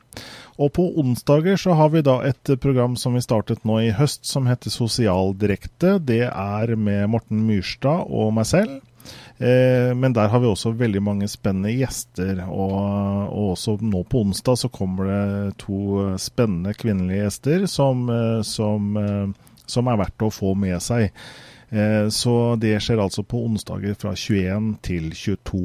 Og på onsdager så har vi da et program som vi startet nå i høst, som heter Sosialdirekte. Det er med Morten Myrstad og meg selv. Eh, men der har vi også veldig mange spennende gjester. Og, og, også nå på onsdag så kommer det to spennende kvinnelige gjester som, som, som er verdt å få med seg. Eh, så det skjer altså på onsdager fra 21 til 22.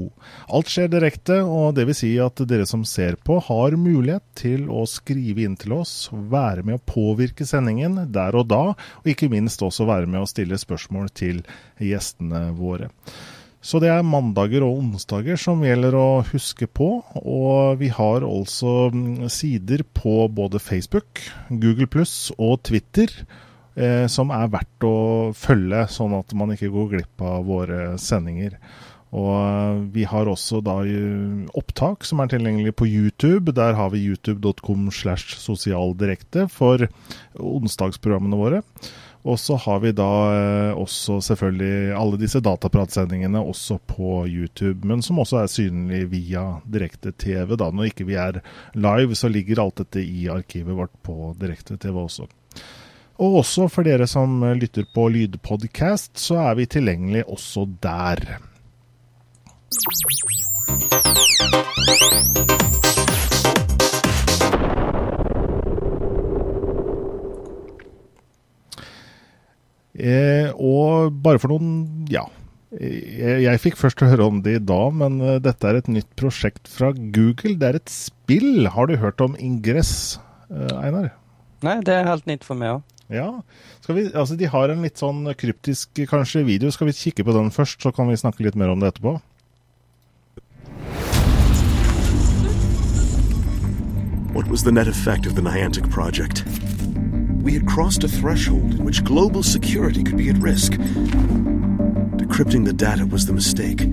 Alt skjer direkte, og det vil si at dere som ser på har mulighet til å skrive inn til oss, være med å påvirke sendingen der og da, og ikke minst også være med å stille spørsmål til gjestene våre. Så det er mandager og onsdager som gjelder å huske på. Og vi har altså mm, sider på både Facebook, Google pluss og Twitter eh, som er verdt å følge, sånn at man ikke går glipp av våre sendinger. Og eh, vi har også da opptak som er tilgjengelig på YouTube. Der har vi youtube.com slash sosialdirekte for onsdagsprogrammene våre. Og så har vi da eh, også selvfølgelig alle disse datapratsendingene også på YouTube, men som også er synlig via direkte-TV. da. Når ikke vi er live, så ligger alt dette i arkivet vårt på direkte-TV også. Og også for dere som lytter på lydpodkast, så er vi tilgjengelig også der. Eh, og bare for noen Ja. Jeg, jeg, fikk først høre om det i dag, men uh, dette er et nytt prosjekt fra Google. Det er et spill. Har du hørt om Ingress, Einar? Nei, det er helt nytt for meg òg. Ja. Vi, altså de har en litt sånn kryptisk kanskje video. Skal vi kikke på den først, så kan vi snakke litt mer om det etterpå? What was the net effect of the Niantic project? We had crossed a threshold in which global security could be at risk. Decrypting the data was the mistake.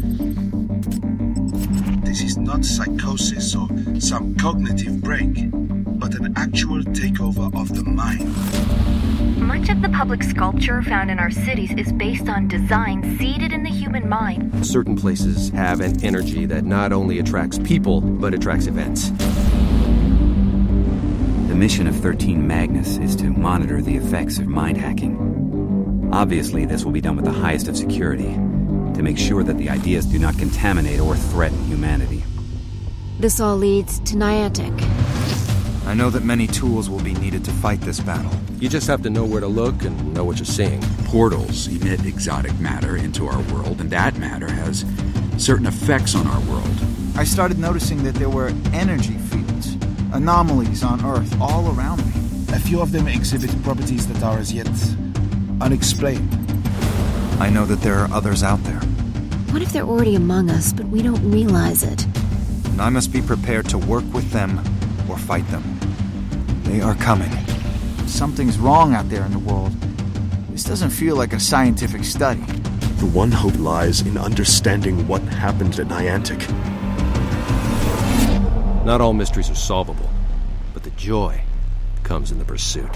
This is not psychosis or some cognitive break, but an actual takeover of the mind. Much of the public sculpture found in our cities is based on design seeded in the human mind. Certain places have an energy that not only attracts people, but attracts events. The mission of 13 Magnus is to monitor the effects of mind hacking. Obviously, this will be done with the highest of security to make sure that the ideas do not contaminate or threaten humanity. This all leads to Niantic. I know that many tools will be needed to fight this battle. You just have to know where to look and know what you're seeing. Portals emit exotic matter into our world, and that matter has certain effects on our world. I started noticing that there were energy fields, anomalies on Earth all around me. A few of them exhibit properties that are as yet unexplained. I know that there are others out there. What if they're already among us, but we don't realize it? And I must be prepared to work with them or fight them. They are coming. Something's wrong out there in the world, This doesn't feel like a scientific study. The one hope lies in understanding what happened at Niantic. Not all mysteries are solvable, but the joy comes in the pursuit.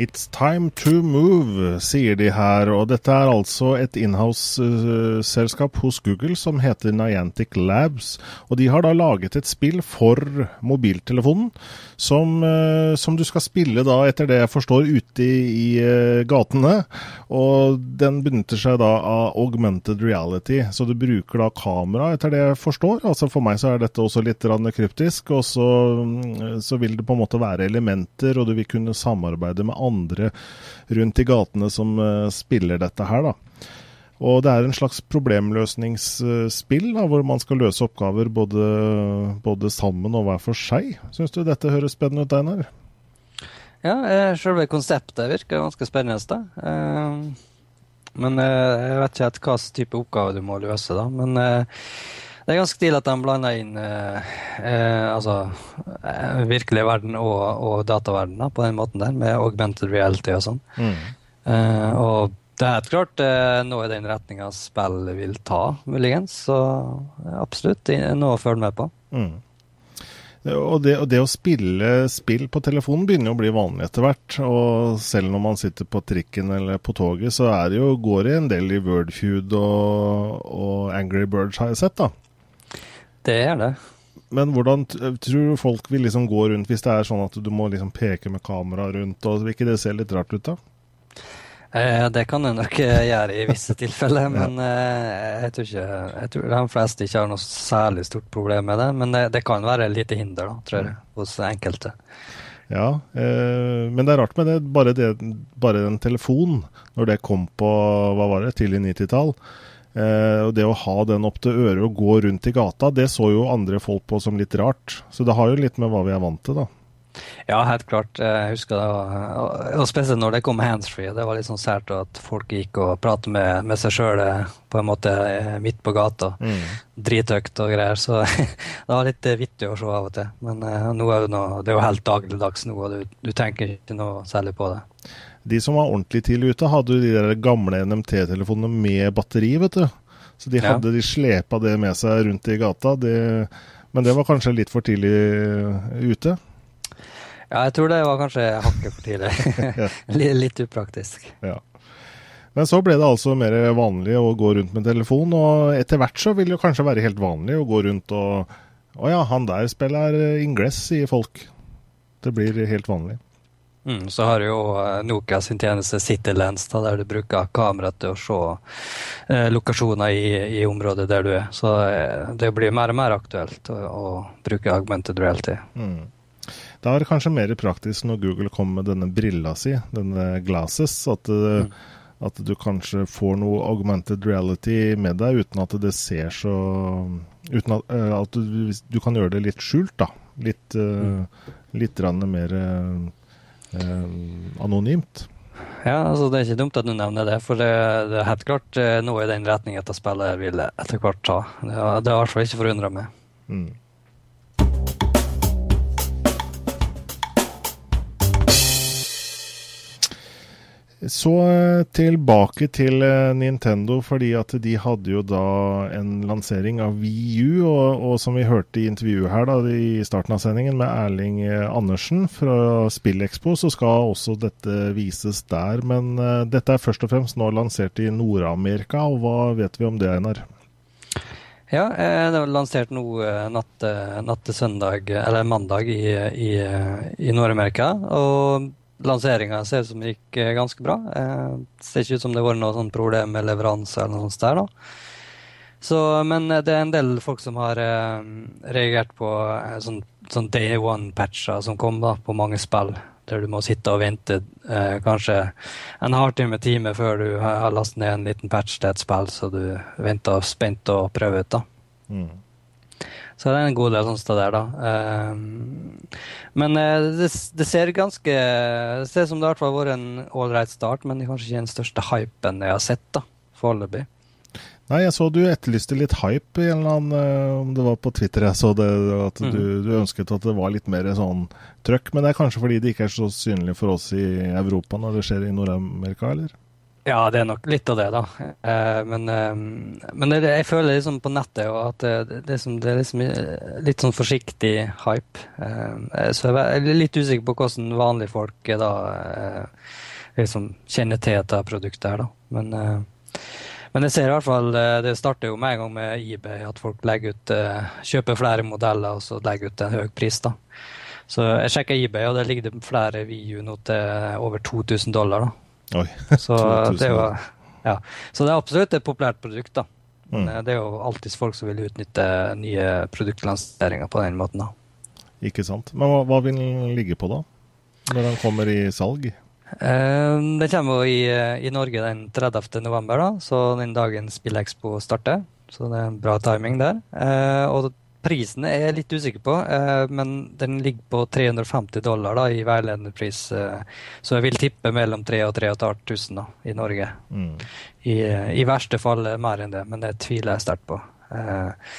It's time to move, sier de her. Og dette er altså et inhouse-selskap hos Google som heter Niantic Labs. Og de har da laget et spill for mobiltelefonen som, eh, som du skal spille da, etter det jeg forstår, ute i, i eh, gatene. Og den benytter seg da av augmented reality, så du bruker da kamera, etter det jeg forstår. Altså For meg så er dette også litt kryptisk, og så, mm, så vil det på en måte være elementer, og du vil kunne samarbeide med andre rundt i gatene som eh, spiller dette her, da. Og det er en slags problemløsningsspill da, hvor man skal løse oppgaver både, både sammen og hver for seg. Syns du dette høres spennende ut, Einar? Ja, eh, selve konseptet virker ganske spennende. da. Eh, men jeg vet ikke helt hva type oppgave du må løse, da. Men det er ganske stilig at de blander inn eh, eh, altså eh, virkelig verden og, og dataverden da, på den måten der, med augmented reality og sånn. Mm. Eh, og det er helt klart eh, noe i den retninga spillet vil ta, muligens. Så absolutt noe å følge med på. Mm. Og det, og det å spille spill på telefonen begynner jo å bli vanlig etter hvert. Og selv når man sitter på trikken eller på toget, så er det jo, går det en del i Wordfeud og, og Angry Birds, har jeg sett, da. Det er det. Men hvordan tror du folk vil liksom gå rundt hvis det er sånn at du må liksom peke med kamera rundt, og vil ikke det se litt rart ut da? Eh, det kan jeg nok eh, gjøre i visse tilfeller, (laughs) men eh, jeg tror ikke jeg tror de fleste ikke har noe særlig stort problem med det. Men det, det kan være lite hinder, da, tror jeg, hos enkelte. Ja, eh, men det er rart med det. Bare, det, bare den telefonen, når det kom på hva var det, tidlig 90-tall. Eh, og det å ha den opp til øret og gå rundt i gata, det så jo andre folk på som litt rart. Så det har jo litt med hva vi er vant til, da. Ja, helt klart. Jeg husker det. var- Og spesielt når det kom handsfree. Det var litt sånn sært at folk gikk og pratet med, med seg sjøl på en måte eh, midt på gata. Mm. Drithøyt og greier. Så (laughs) det var litt eh, vittig å se av og til. Men uh, nå er det, noe, det er jo helt dagligdags nå, og du, du tenker ikke noe særlig på det. De som var ordentlig tidlig ute, hadde jo de der gamle NMT-telefonene med batteri, vet du. Så de Ja. hadde de slepa det med seg rundt i gata. Det, men det var kanskje litt for tidlig eh, ute. Ja, jeg tror det var kanskje hakket for tidlig. (laughs) (laughs) Litt upraktisk. Ja. Men så ble det altså mer vanlig å gå rundt med telefon, og etter hvert så vil det kanskje være helt vanlig å gå rundt og Å ja, han der spiller Ingress, sier folk. Det blir helt vanlig. Mm, så har du jo eh, Nokia sin tjeneste CityLens, da, der du bruker kamera til å se eh, lokasjoner i, i området der du er. Så eh, det blir mer og mer aktuelt å, å bruke augmented reality. Mm. Da er det kanskje mer praktisk når Google kommer med denne brilla si, denne glasses, at, mm. at du kanskje får noe augmented reality med deg uten at det ser så Uten at, eh, at du, du kan gjøre det litt skjult, da. Litt, eh, litt mer eh, eh, anonymt. Ja, altså Det er ikke dumt at du nevner det, for det, det er helt klart eh, noe i den retning dette spillet vil etter hvert ta. Det har i hvert fall ikke forundra meg. Mm. Så eh, tilbake til eh, Nintendo, fordi at de hadde jo da en lansering av Wii U, og, og som vi hørte i intervjuet her da, i starten av sendingen med Erling eh, Andersen fra SpillExpo, så skal også dette vises der. Men uh, dette er først og fremst nå lansert i Nord-Amerika, og hva vet vi om det, Einar? Ja, det var lansert nå natt, natt til søndag, eller mandag i, i, i Nord-Amerika. Og lanseringa ser ut som det gikk eh, ganske bra. Det ser ikke ut som det var noe sånn problem med leveranse eller noe sånt der, da. Så, men eh, det er en del folk som har eh, reagert på eh, sånn, sånn day one-patcher som kom da, på mange spill, der du må sitte og vente eh, kanskje en halvtime, time før du har har lastet ned en liten patch til et spill, så du venter spent og prøver ut. da. Mm. Så det er en god del sånne steder, da. Ehm, men eh, det, det ser ganske Det ser ut som det i hvert fall har vært en ålreit start, men det er kanskje ikke den største hypen jeg har sett, da, foreløpig. Nei, jeg så du etterlyste litt hype i en eller annen eh, Om det var på Twitter jeg så det, at du, Mhm. du ønsket at det var litt mer sånn trøkk. Men det er kanskje fordi det ikke er så synlig for oss i Europa når det skjer i Nord-Amerika, eller? Ja, det er nok litt av det, da. Eh, men eh, men jeg føler liksom på nettet at det, det, det, er liksom litt sånn forsiktig hype. Eh, så jeg er litt usikker på hvordan vanlige folk da liksom kjenner til dette produktet her, da. Men, men jeg ser i hvert fall Det starter jo med en gang med eBay, at folk legger ut, kjøper flere modeller og så legger ut en høy pris. da. Så jeg sjekka eBay, og der ligger det flere VU nå til over 2000 dollar. da. Oi. (laughs) Så det er jo ja. Så det er absolutt et populært produkt, da. Mm. eh, det er jo alltid folk som vil utnytte nye produktlanseringer på den måten, da. Ikke sant. Men hva, hva vil den ligge på da? Når den kommer i salg? Den Det kommer jo i, eh, i Norge den 30. november, da, så den dagen SpillExpo starter. Så det er en bra timing der. Eh, og prisen er jeg litt usikker på, eh, men den ligger på 350 dollar da, i veiledende pris. Eh, så jeg vil tippe mellom 3000 og 3500 i Norge. Mm. I, I verste fall eh, mer enn det, men det tviler jeg sterkt på. Eh,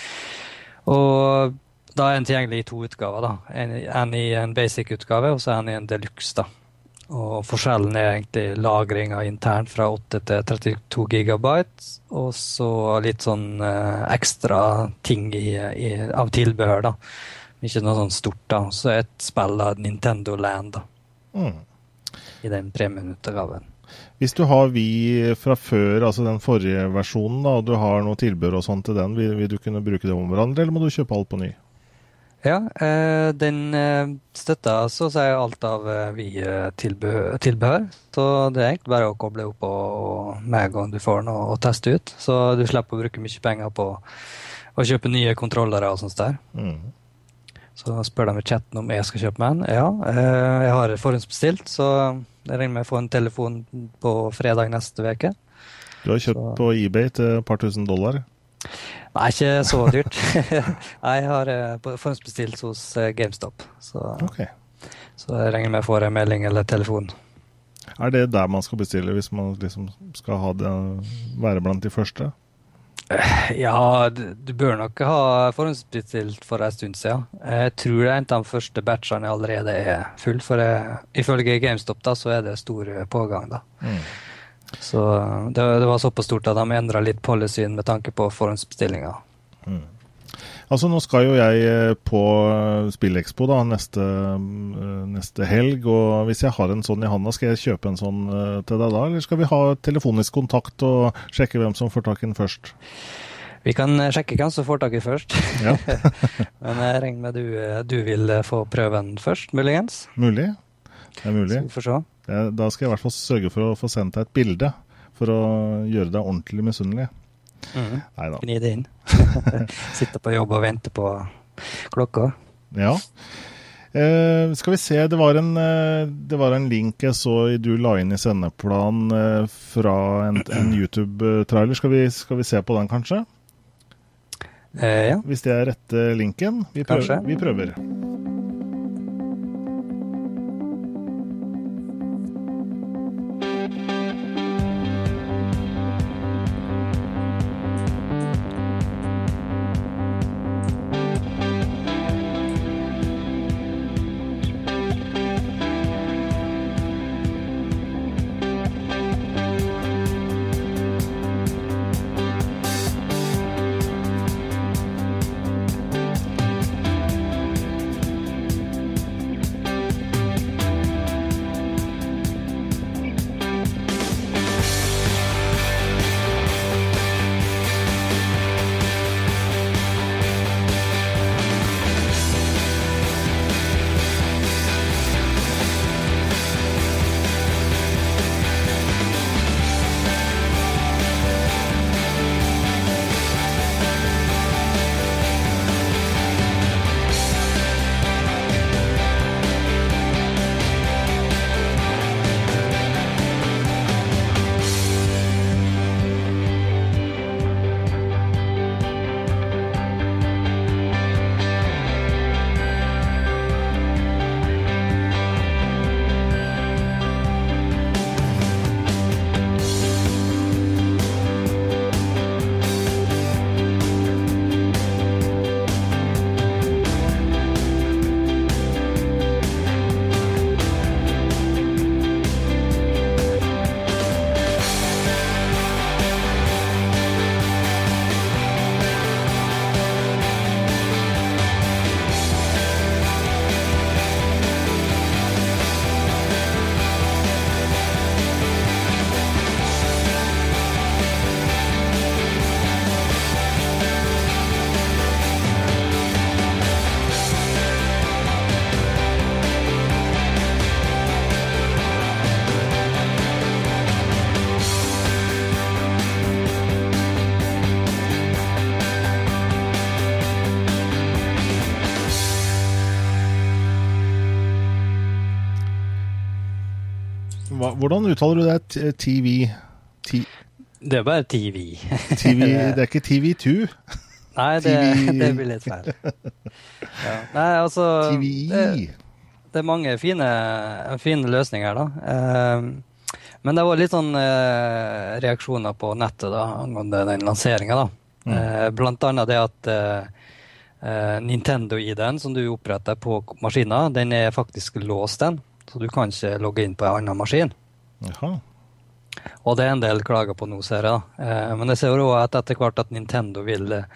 og da er den tilgjengelig i to utgaver. da. En, en i en basic-utgave, og så en i en deluxe. da. Og forskjellen er egentlig lagringa internt fra 8 til 32 gigabyte, og så litt sånn eh, ekstra ting i, i, av tilbehør, da. Ikke noe sånn stort, da. Så et spill av Nintendo Land, da. Mm. I den premieutgaven. Hvis du har Vi fra før, altså den forrige versjonen, da, og du har noe tilbehør og sånt til den, vil, vil du kunne bruke det om hverandre, eller må du kjøpe alt på ny? Ja, eh, den eh, støtter så å si alt av eh, Vi-tilbehør. tilbehør. Så det er egentlig bare å koble opp og, og med en gang du får noe å teste ut. Så du slipper å bruke mye penger på å kjøpe nye kontrollere og sånt der. Mm. Så spør de i chatten om jeg skal kjøpe meg en. Ja, jeg har forhåndsbestilt, så jeg regner med å få en telefon på fredag neste uke. Du har kjøpt Så- på eBay til et par tusen dollar. Nei, ikke så dyrt. (laughs) Jeg har eh, forhåndsbestilt hos eh, GameStop. Så, okay. så jeg regner med jeg får en melding eller telefon. Er det der man skal bestille hvis man liksom skal ha det, være blant de første? Ja, du, bør nok ha forhåndsbestilt for en stund siden. Jeg tror det er en av de første batchene allerede er full, for jeg, ifølge GameStop da, så er det stor eh, pågang. da. Mm. Så det, det var såpass stort at de endra litt policyen med tanke på forhåndsbestillinga. Mm. Altså Nå skal jo jeg eh, på SpillExpo da, neste, eh, neste helg. og Hvis jeg har en sånn i handa, skal jeg kjøpe en sånn eh, til deg da? Eller skal vi ha telefonisk kontakt og sjekke hvem som får tak i den først? Vi kan eh, sjekke hvem som får tak i først. Ja. (laughs) Men jeg regner med du, eh, du vil eh, få prøven først, muligens. Mulig? Det er mulig. Så vi får se. Da skal jeg i hvert fall sørge for å få sendt deg et bilde, for å gjøre deg ordentlig misunnelig. Neida. Gni det inn. (laughs) Sitte på jobb og vente på klokka. Ja. Eh, skal vi se, det var, en, eh, det var en link jeg så du la inn i sendeplan eh, fra en, en YouTube-trailer. Skal, vi- skal vi se på den, kanskje? Eh, ja. Hvis det er rette linken? Vi prøver. Kanskje. Vi prøver. Hvordan uttaler du det? TV? T Det er bare TV. TV (laughs) det er ikke TV2? Nei, det, (laughs) det blir litt feil. Ja. Nei, altså TV. Det, det er mange fine, fine løsninger, da. Eh, men det var litt sånn eh, reaksjoner på nettet da, angående den lanseringa. Mm. Eh, blant annet det at eh, Nintendo-ID-en som du oppretter på maskinen, den er faktisk låst, den. Så du kan ikke logge inn på en annen maskin. Jaha. Og det er en del klager på nå, ser jeg. Eh, men jeg ser jo at etter hvert at Nintendo vil eh,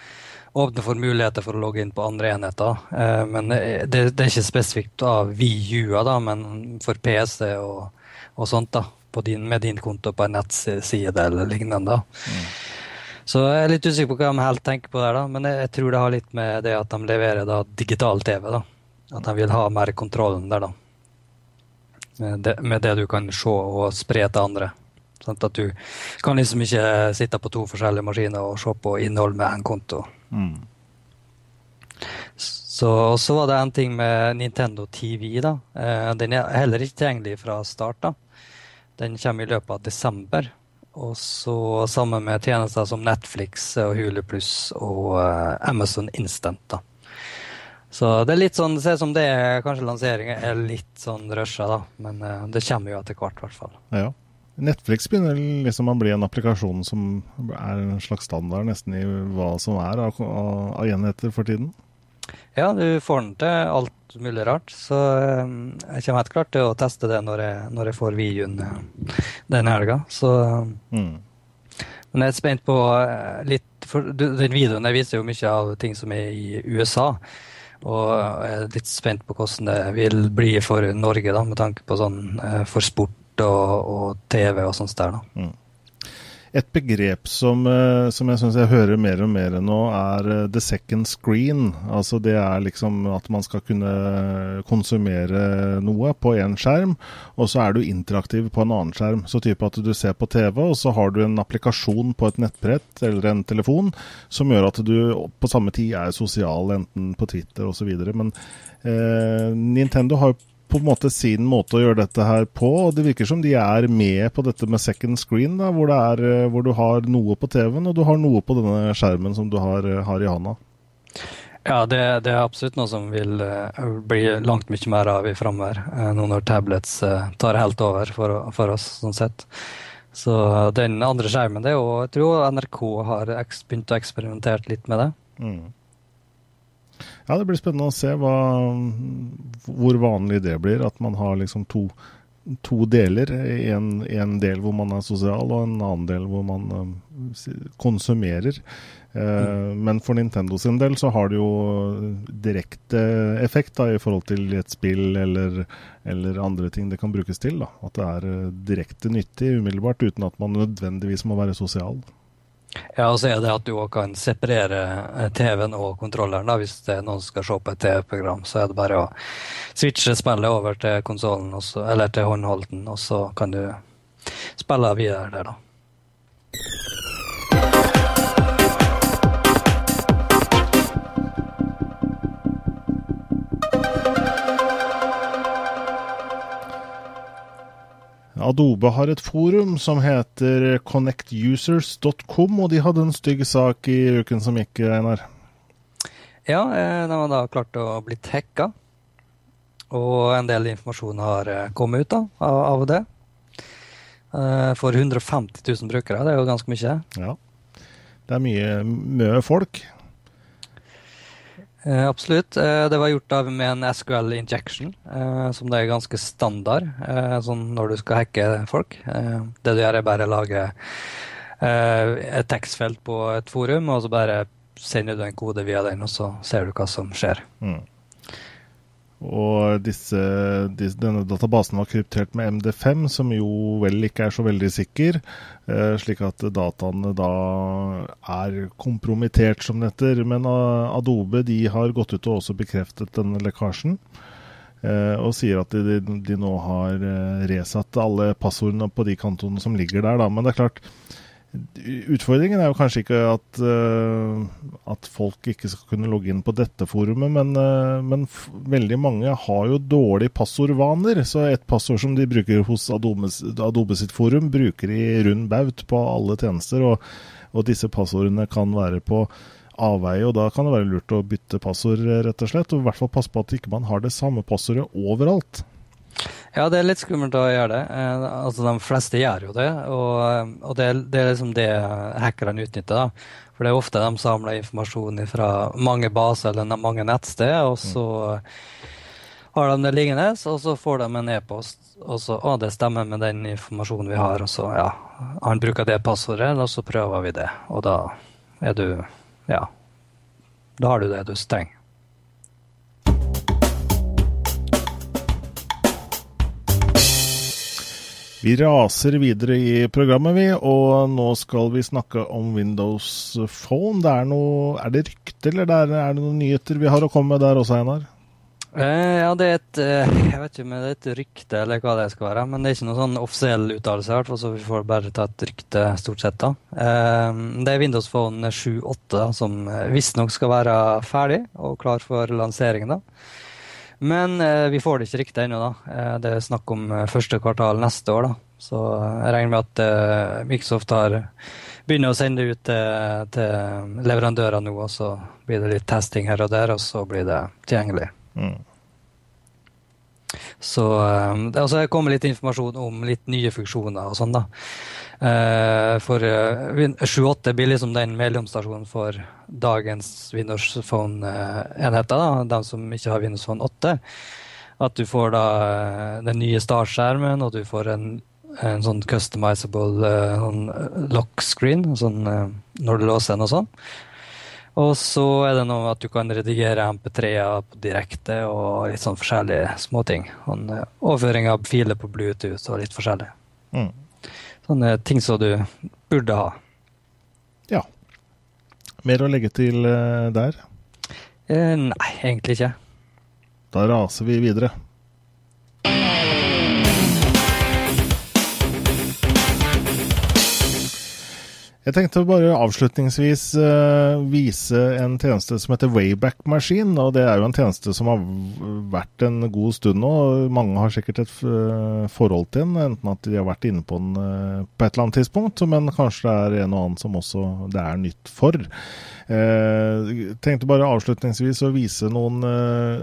åpne for muligheter for å logge inn på andre enheter. Eh, men det, det er ikke spesifikt av VU-er, da, men for PC og, og sånt. da, på din, Med din konto på en nettside eller lignende. Mm. Så jeg er litt usikker på hva de helt tenker på der, da. Men jeg, jeg tror det har litt med det at de leverer da digital TV. da. At de vil ha mer kontrollen der, da. Med det, med det du kan se og spre til andre. Sånn at du kan liksom ikke sitte på to forskjellige maskiner og se på innhold med én konto. Mm. Så så var det en ting med Nintendo TV. da. Eh, den er heller ikke tilgjengelig fra start. da. Den kommer i løpet av desember. Og så sammen med tjenester som Netflix og Hulu Pluss og eh, Amazon Instant. da. Så det er litt sånn, ser ut som det er, kanskje lanseringen er litt sånn rusha, da. Men uh, det kommer jo etter hvert, i hvert fall. Ja. Netflix begynner liksom å bli en applikasjon som er en slags standard nesten i hva som er av, av, enheter for tiden. Ja, du får den til alt mulig rart. Så eh, jeg kommer helt klart til å teste det når jeg, når jeg får videoen denne den helga. Så Mm. Men jeg er spent på eh, litt For den videoen der viser jo mye av ting som er i USA. Og jeg er litt spent på hvordan det vil bli for Norge, da, med tanke på sånn eh, for sport og, og TV og sånt der. da. Et begrep som, eh, som jeg syns jeg hører mer og mer nå, er eh, the second screen. Altså det er liksom at man skal kunne konsumere noe på én skjerm, og så er du interaktiv på en annen skjerm. Så type at du ser på TV, og så har du en applikasjon på et nettbrett eller en telefon som gjør at du på samme tid er sosial, enten på Twitter osv. Men eh, Nintendo har jo på en måte sin måte å gjøre dette her på. og Det virker som de er med på dette med second screen, da, hvor, det er, eh, hvor du har noe på TV-en og du har noe på denne skjermen som du har, eh, har i handa. Ja, det, det er absolutt noe som vil eh, bli langt mye mer av i framover, uh, nå når tablets tar helt over for, for oss, sånn sett. Så den andre skjermen, det er jo Jeg tror NRK har begynt å eksperimentere litt med det. Mm. Ja, det blir spennende å se hva, hvor vanlig det blir. At man har liksom to, to deler. En, en del hvor man er sosial, og en annen del hvor man eh, si- konsumerer. mm. Men for Nintendo sin del så har det jo direkte effekt da, i forhold til et spill eller, eller andre ting det kan brukes til. Da. At det er eh, direkte nyttig umiddelbart, uten at man nødvendigvis må være sosial. Ja, og så er det at du også kan separere eh, TV-en og kontrolleren. da, Hvis det er noen som skal se på et TV-program, så er det bare å switche spillet over til konsollen, eller til håndholden, og så kan du spille videre der, da. Adobe har et forum som heter connectusers.com, og de hadde en stygg sak i uken som gikk, Einar. Ja, eh, de har da klart å bli hacka. Og en del informasjon har eh, kommet ut da, av, det. Eh, For 150 000 brukere, det er jo ganske mye. Ja. Det er mye, mye folk. Eh, absolutt. Eh, det var gjort av med en SQL injection, eh, som det er ganske standard eh, sånn når du skal hacke folk. Eh, det du gjør, er bare å lage eh, et tekstfelt på et forum, og så bare sender du en kode via den, og så ser du hva som skjer. Mm. Og disse, disse, denne databasen var kryptert med MD5, som jo vel ikke er så veldig sikker, eh, slik at dataene da er kompromittert, som det heter. Men eh, Adobe de har gått ut og også bekreftet denne lekkasjen. eh, og sier at de, de nå har resatt alle passordene på de kontoene som ligger der. Da. Men det er klart, Utfordringen er jo kanskje ikke at, uh, at folk ikke skal kunne logge inn på dette forumet, men, uh, men veldig mange har jo dårlige passordvaner. Så et passord som de bruker hos Adobe, Adobe sitt forum, bruker de rund baut på alle tjenester. Og, og disse passordene kan være på avveie, og da kan det være lurt å bytte passord, rett og slett. Og i hvert fall passe på at ikke man ikke har det samme passordet overalt. Ja, det er litt skummelt å gjøre det. Eh, altså, De fleste gjør jo det. Og, og det, det, er liksom det hackerne utnytter. da. For det er ofte de samler informasjon fra mange baser eller mange nettsteder, og så har de det liggende, og så får de en e-post, og så Å, det stemmer med den informasjonen vi har, og så ja, han bruker det passordet, og så prøver vi det. Og da er du Ja. Da har du det du trenger. Vi raser videre i programmet, vi, og nå skal vi snakke om Windows Phone. Det er, noe, er det rykter, eller er det, er det noen nyheter vi har å komme med der også, Einar? Eh, ja, det er et eh, jeg vet ikke om det er et rykte eller hva det skal være. Men det er ikke noen sånn offisiell uttalelse, så vi får bare ta et rykte stort sett. da. Eh, det er Windows Phone 7.8 som eh, visstnok skal være ferdig og klar for lansering. da. Men eh, vi får det ikke riktig ennå. da. Eh, det er snakk om eh, første kvartal neste år. da. Så eh, jeg regner med at eh, Microsoft har begynner å sende ut til, til leverandører nå, og så blir det litt testing her og der, og så blir det tilgjengelig. Mm. Så det altså, kommer litt informasjon om litt nye funksjoner og sånn, da. Uh, for uh, 7.8 blir liksom den mellomstasjonen for dagens Windows Phone-enheter, uh, de som ikke har Windows Phone 8. At du får da den nye startskjermen, og du får en, en sånn customizable sånn lock screen sånn, når du låser den og sånn. Og så er det noe at du kan redigere MP3-er direkte og litt sånn forskjellige småting. Sånn, overføring av filer på Bluetooth og litt forskjellig. Mm. Sånne ting som du burde ha. Ja. Mer å legge til uh, der? Eh, nei, egentlig ikke. Da raser vi videre. Jeg tenkte bare avslutningsvis uh, vise en tjeneste som heter Wayback Machine. og Det er jo en tjeneste som har vært en god stund nå. Mange har sikkert et uh, forhold til den, enten at de har vært inne på den uh, på et eller annet tidspunkt, men kanskje det er en og annen som også det er nytt for. Jeg tenkte bare avslutningsvis å vise noen,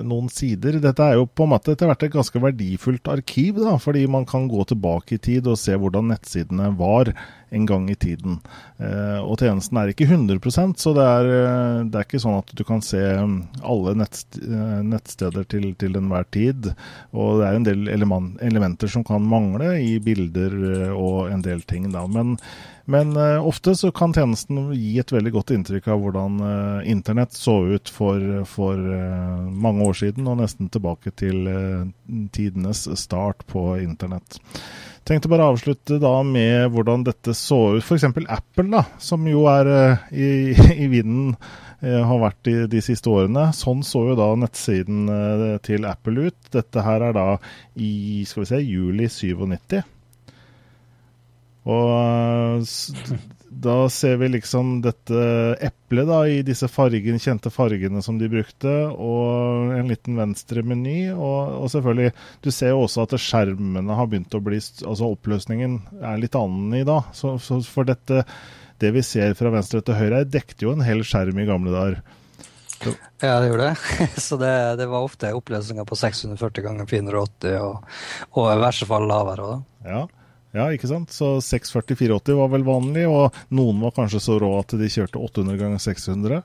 noen, sider. Dette er jo på en måte etter hvert et ganske verdifullt arkiv, da, fordi man kan gå tilbake i tid og se hvordan nettsidene var en gang i tiden. Eh, og tjenesten er ikke 100% så det er, eh, det er, ikke sånn at du kan se mm, alle eh, nettsteder til, til enhver tid. Og det er en del elementer som kan mangle i bilder og en del ting. Da. Men, men ofte så kan tjenesten gi et veldig godt inntrykk av hvordan internett så ut for, for mange år siden, og nesten tilbake til tidenes start på internett. Tenkte bare å avslutte da med hvordan dette så ut. F.eks. Apple, da, som jo er uh, i, (laughs) i, vinden, uh, har vært i de siste årene. Sånn så jo da nettsiden uh, til Apple ut. Dette her er da i skal vi se, juli 97. Og da ser vi liksom dette eplet da, i disse fargen, kjente fargene som de brukte, og en liten venstre meny. Og, og, selvfølgelig, du ser jo også at skjermene har begynt å bli Altså oppløsningen er litt annen i dag. Så, så for dette, det vi ser fra venstre til høyre, dekte jo en hel skjerm i gamle dager. Ja, det gjorde det. (laughs) Så det, det var ofte oppløsninger på 640 ganger 480, og, og i verste fall lavere. Da. Ja. Ja, ikke sant. Så 640-480 var vel vanlig, og noen var kanskje så rå at de kjørte 800 ganger 600.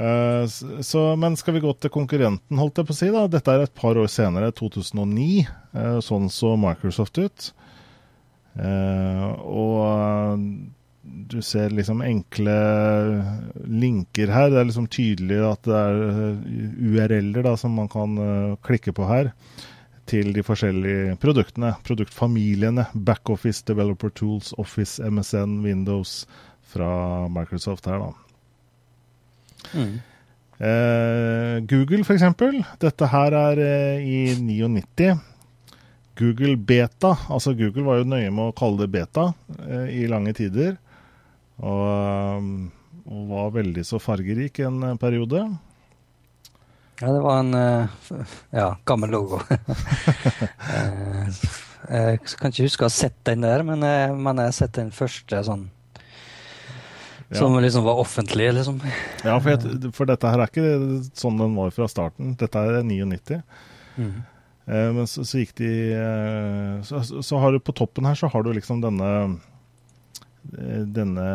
Uh, så, men skal vi gå til konkurrenten, holdt jeg på å si. da. Dette er et par år senere, 2009. Uh, sånn så Microsoft ut. Uh, og du ser liksom enkle linker her. Det er liksom tydelig at det er URL-er som man kan klikke på her til de forskjellige produktene, produktfamiliene. Backoffice, Developer Tools, Office, MSN, Windows fra Microsoft her, da. Mm. Eh, Google, f.eks. Dette her er eh, i 99. Google Beta. Altså Google var jo nøye med å kalle det beta eh, i lange tider. Og, og var veldig så fargerik en periode. Ja, det var en uh, ja, gammel logo. uh, (laughs) jeg kan ikke huske å ha sett den der, men, jeg, men jeg har sett den første sånn ja. Som liksom var offentlig, liksom. Ja, for, jeg, for, dette her er ikke sånn den var fra starten. Dette er 99. Mm. men så, så, gikk de så, så, har du på toppen her så har du liksom denne denne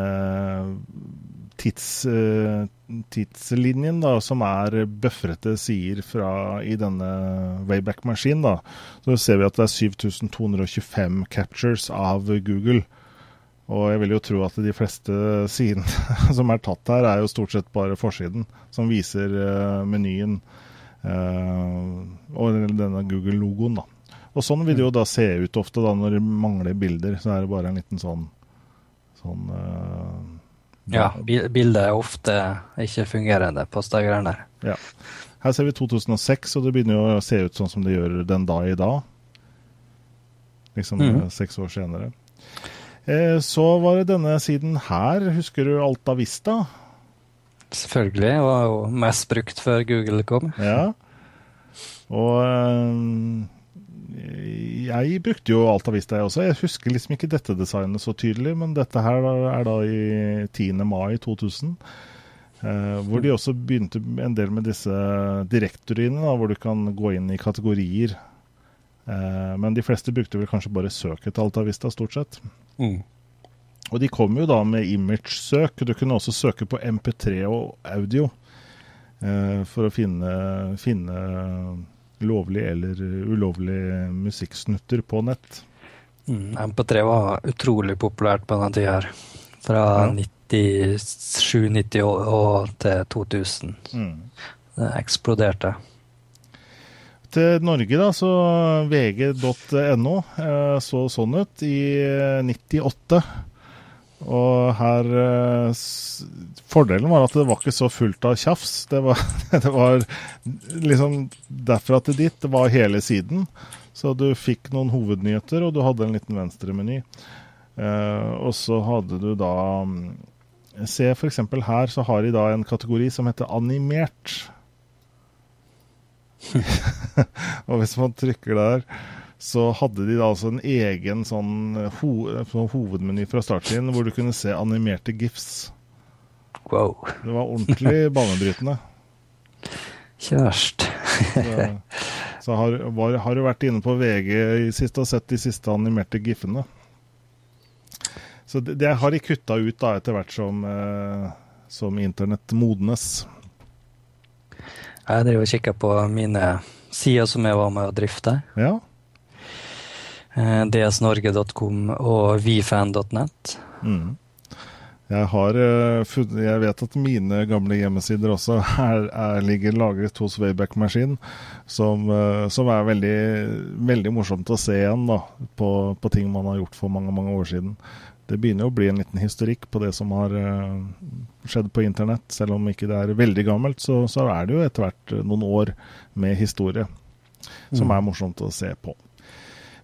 tids, eh, tidslinjen, da, som er buffrete sider fra, i denne Wayback-maskinen. da, Så ser vi at det er 7225 captures av Google. Og jeg vil jo tro at de fleste sidene (laughs) som er tatt her, er jo stort sett bare forsiden, som viser uh, menyen uh, og denne Google-logoen. da. Og sånn vil det jo da se ut ofte da når det mangler bilder. Så er det bare en liten sånn, sånn ja, bildet er ofte ikke fungerende på greiene der. Ja. Her ser vi 2006, og det begynner jo å se ut sånn som det gjør den dag i dag. Liksom mm. seks år senere. Eh, så var det denne siden her. Husker du Alta Vista? Selvfølgelig. Det var jo mest brukt før Google kom. Ja. (laughs) Og eh, jeg brukte jo Alta Vista, jeg også. Jeg husker liksom ikke dette designet så tydelig, men dette her er da i 10. mai 2000. Eh, hvor de også begynte en del med disse direktoriene, da, hvor du kan gå inn i kategorier. Eh, men de fleste brukte vel kanskje bare søket til Altavista, stort sett. Mm. Og de kom jo da med image-søk. Du kunne også søke på MP3 og audio eh, for å finne, finne lovlig eller ulovlig musikksnutter på nett. Mm, MP3 var utrolig populært på denne tida her. Fra ja. 97-90 og til 2000. Mm. Det eksploderte. Til Norge, da, så vg.no eh, så sånn ut i 98. Og her eh, Fordelen var at det var ikke så fullt av tjafs. Det var, (laughs) det var liksom derfra til dit. Det var hele siden. Så du fikk noen hovednyheter, og du hadde en liten venstremeny. Eh, og så hadde du da mm, Se f.eks. her så har de da en kategori som heter animert. (laughs) og hvis man trykker der så hadde de da altså en egen sånn, ho sånn hovedmeny fra starten hvor du kunne se animerte gifs. Wow. Det var ordentlig (laughs) banebrytende. Kjørst. så, så har, var, har, du vært inne på VG i siste og sett de siste animerte gifene. Så det, det har de kutta ut da etter hvert som, eh, som internett modnes. Jeg driver og kikker på mine sider som jeg var med å drifte. Ja. Eh, dsnorge.com og vifan.net. Mm. Jeg, har, eh, jeg vet at mine gamle hjemmesider også er, er, ligger lagret hos Wayback Machine, som, eh, som er veldig, veldig, morsomt å se igjen da, på, på, ting man har gjort for mange mange år siden. Det begynner å bli en liten historikk på det som har skjedd på internett. Selv om ikke det er veldig gammelt, så, så er det jo etter hvert noen år med historie som mm. er morsomt å se på.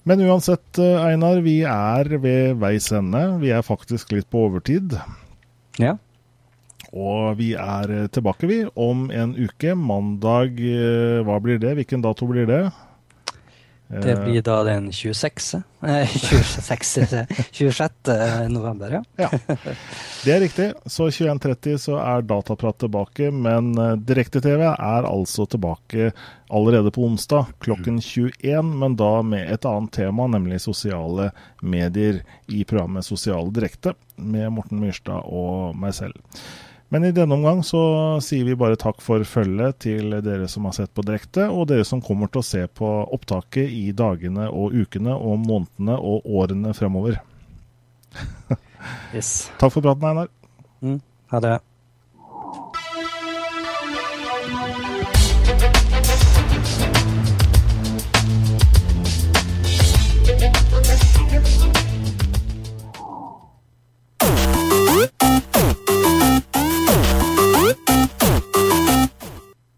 Men uansett, eh, Einar, vi er ved veis ende. Vi er faktisk litt på overtid. Ja. Og vi er eh, tilbake, vi, om en uke. Mandag, eh, hva blir det? Hvilken dato blir det? Det blir da den 26. 26. 26. november, ja. ja. (laughs) Det er riktig. Så 21.30 så er Dataprat tilbake, men eh, direkte-TV er altså tilbake allerede på onsdag klokken 21, men da med et annet tema, nemlig sosiale medier i programmet Sosiale direkte, med Morten Myrstad og meg selv. Men i denne omgang så sier vi bare takk for følget til dere som har sett på direkte, og dere som kommer til å se på opptaket i dagene og ukene og månedene og årene fremover. yes. Takk for praten, Einar. Mm, ha det.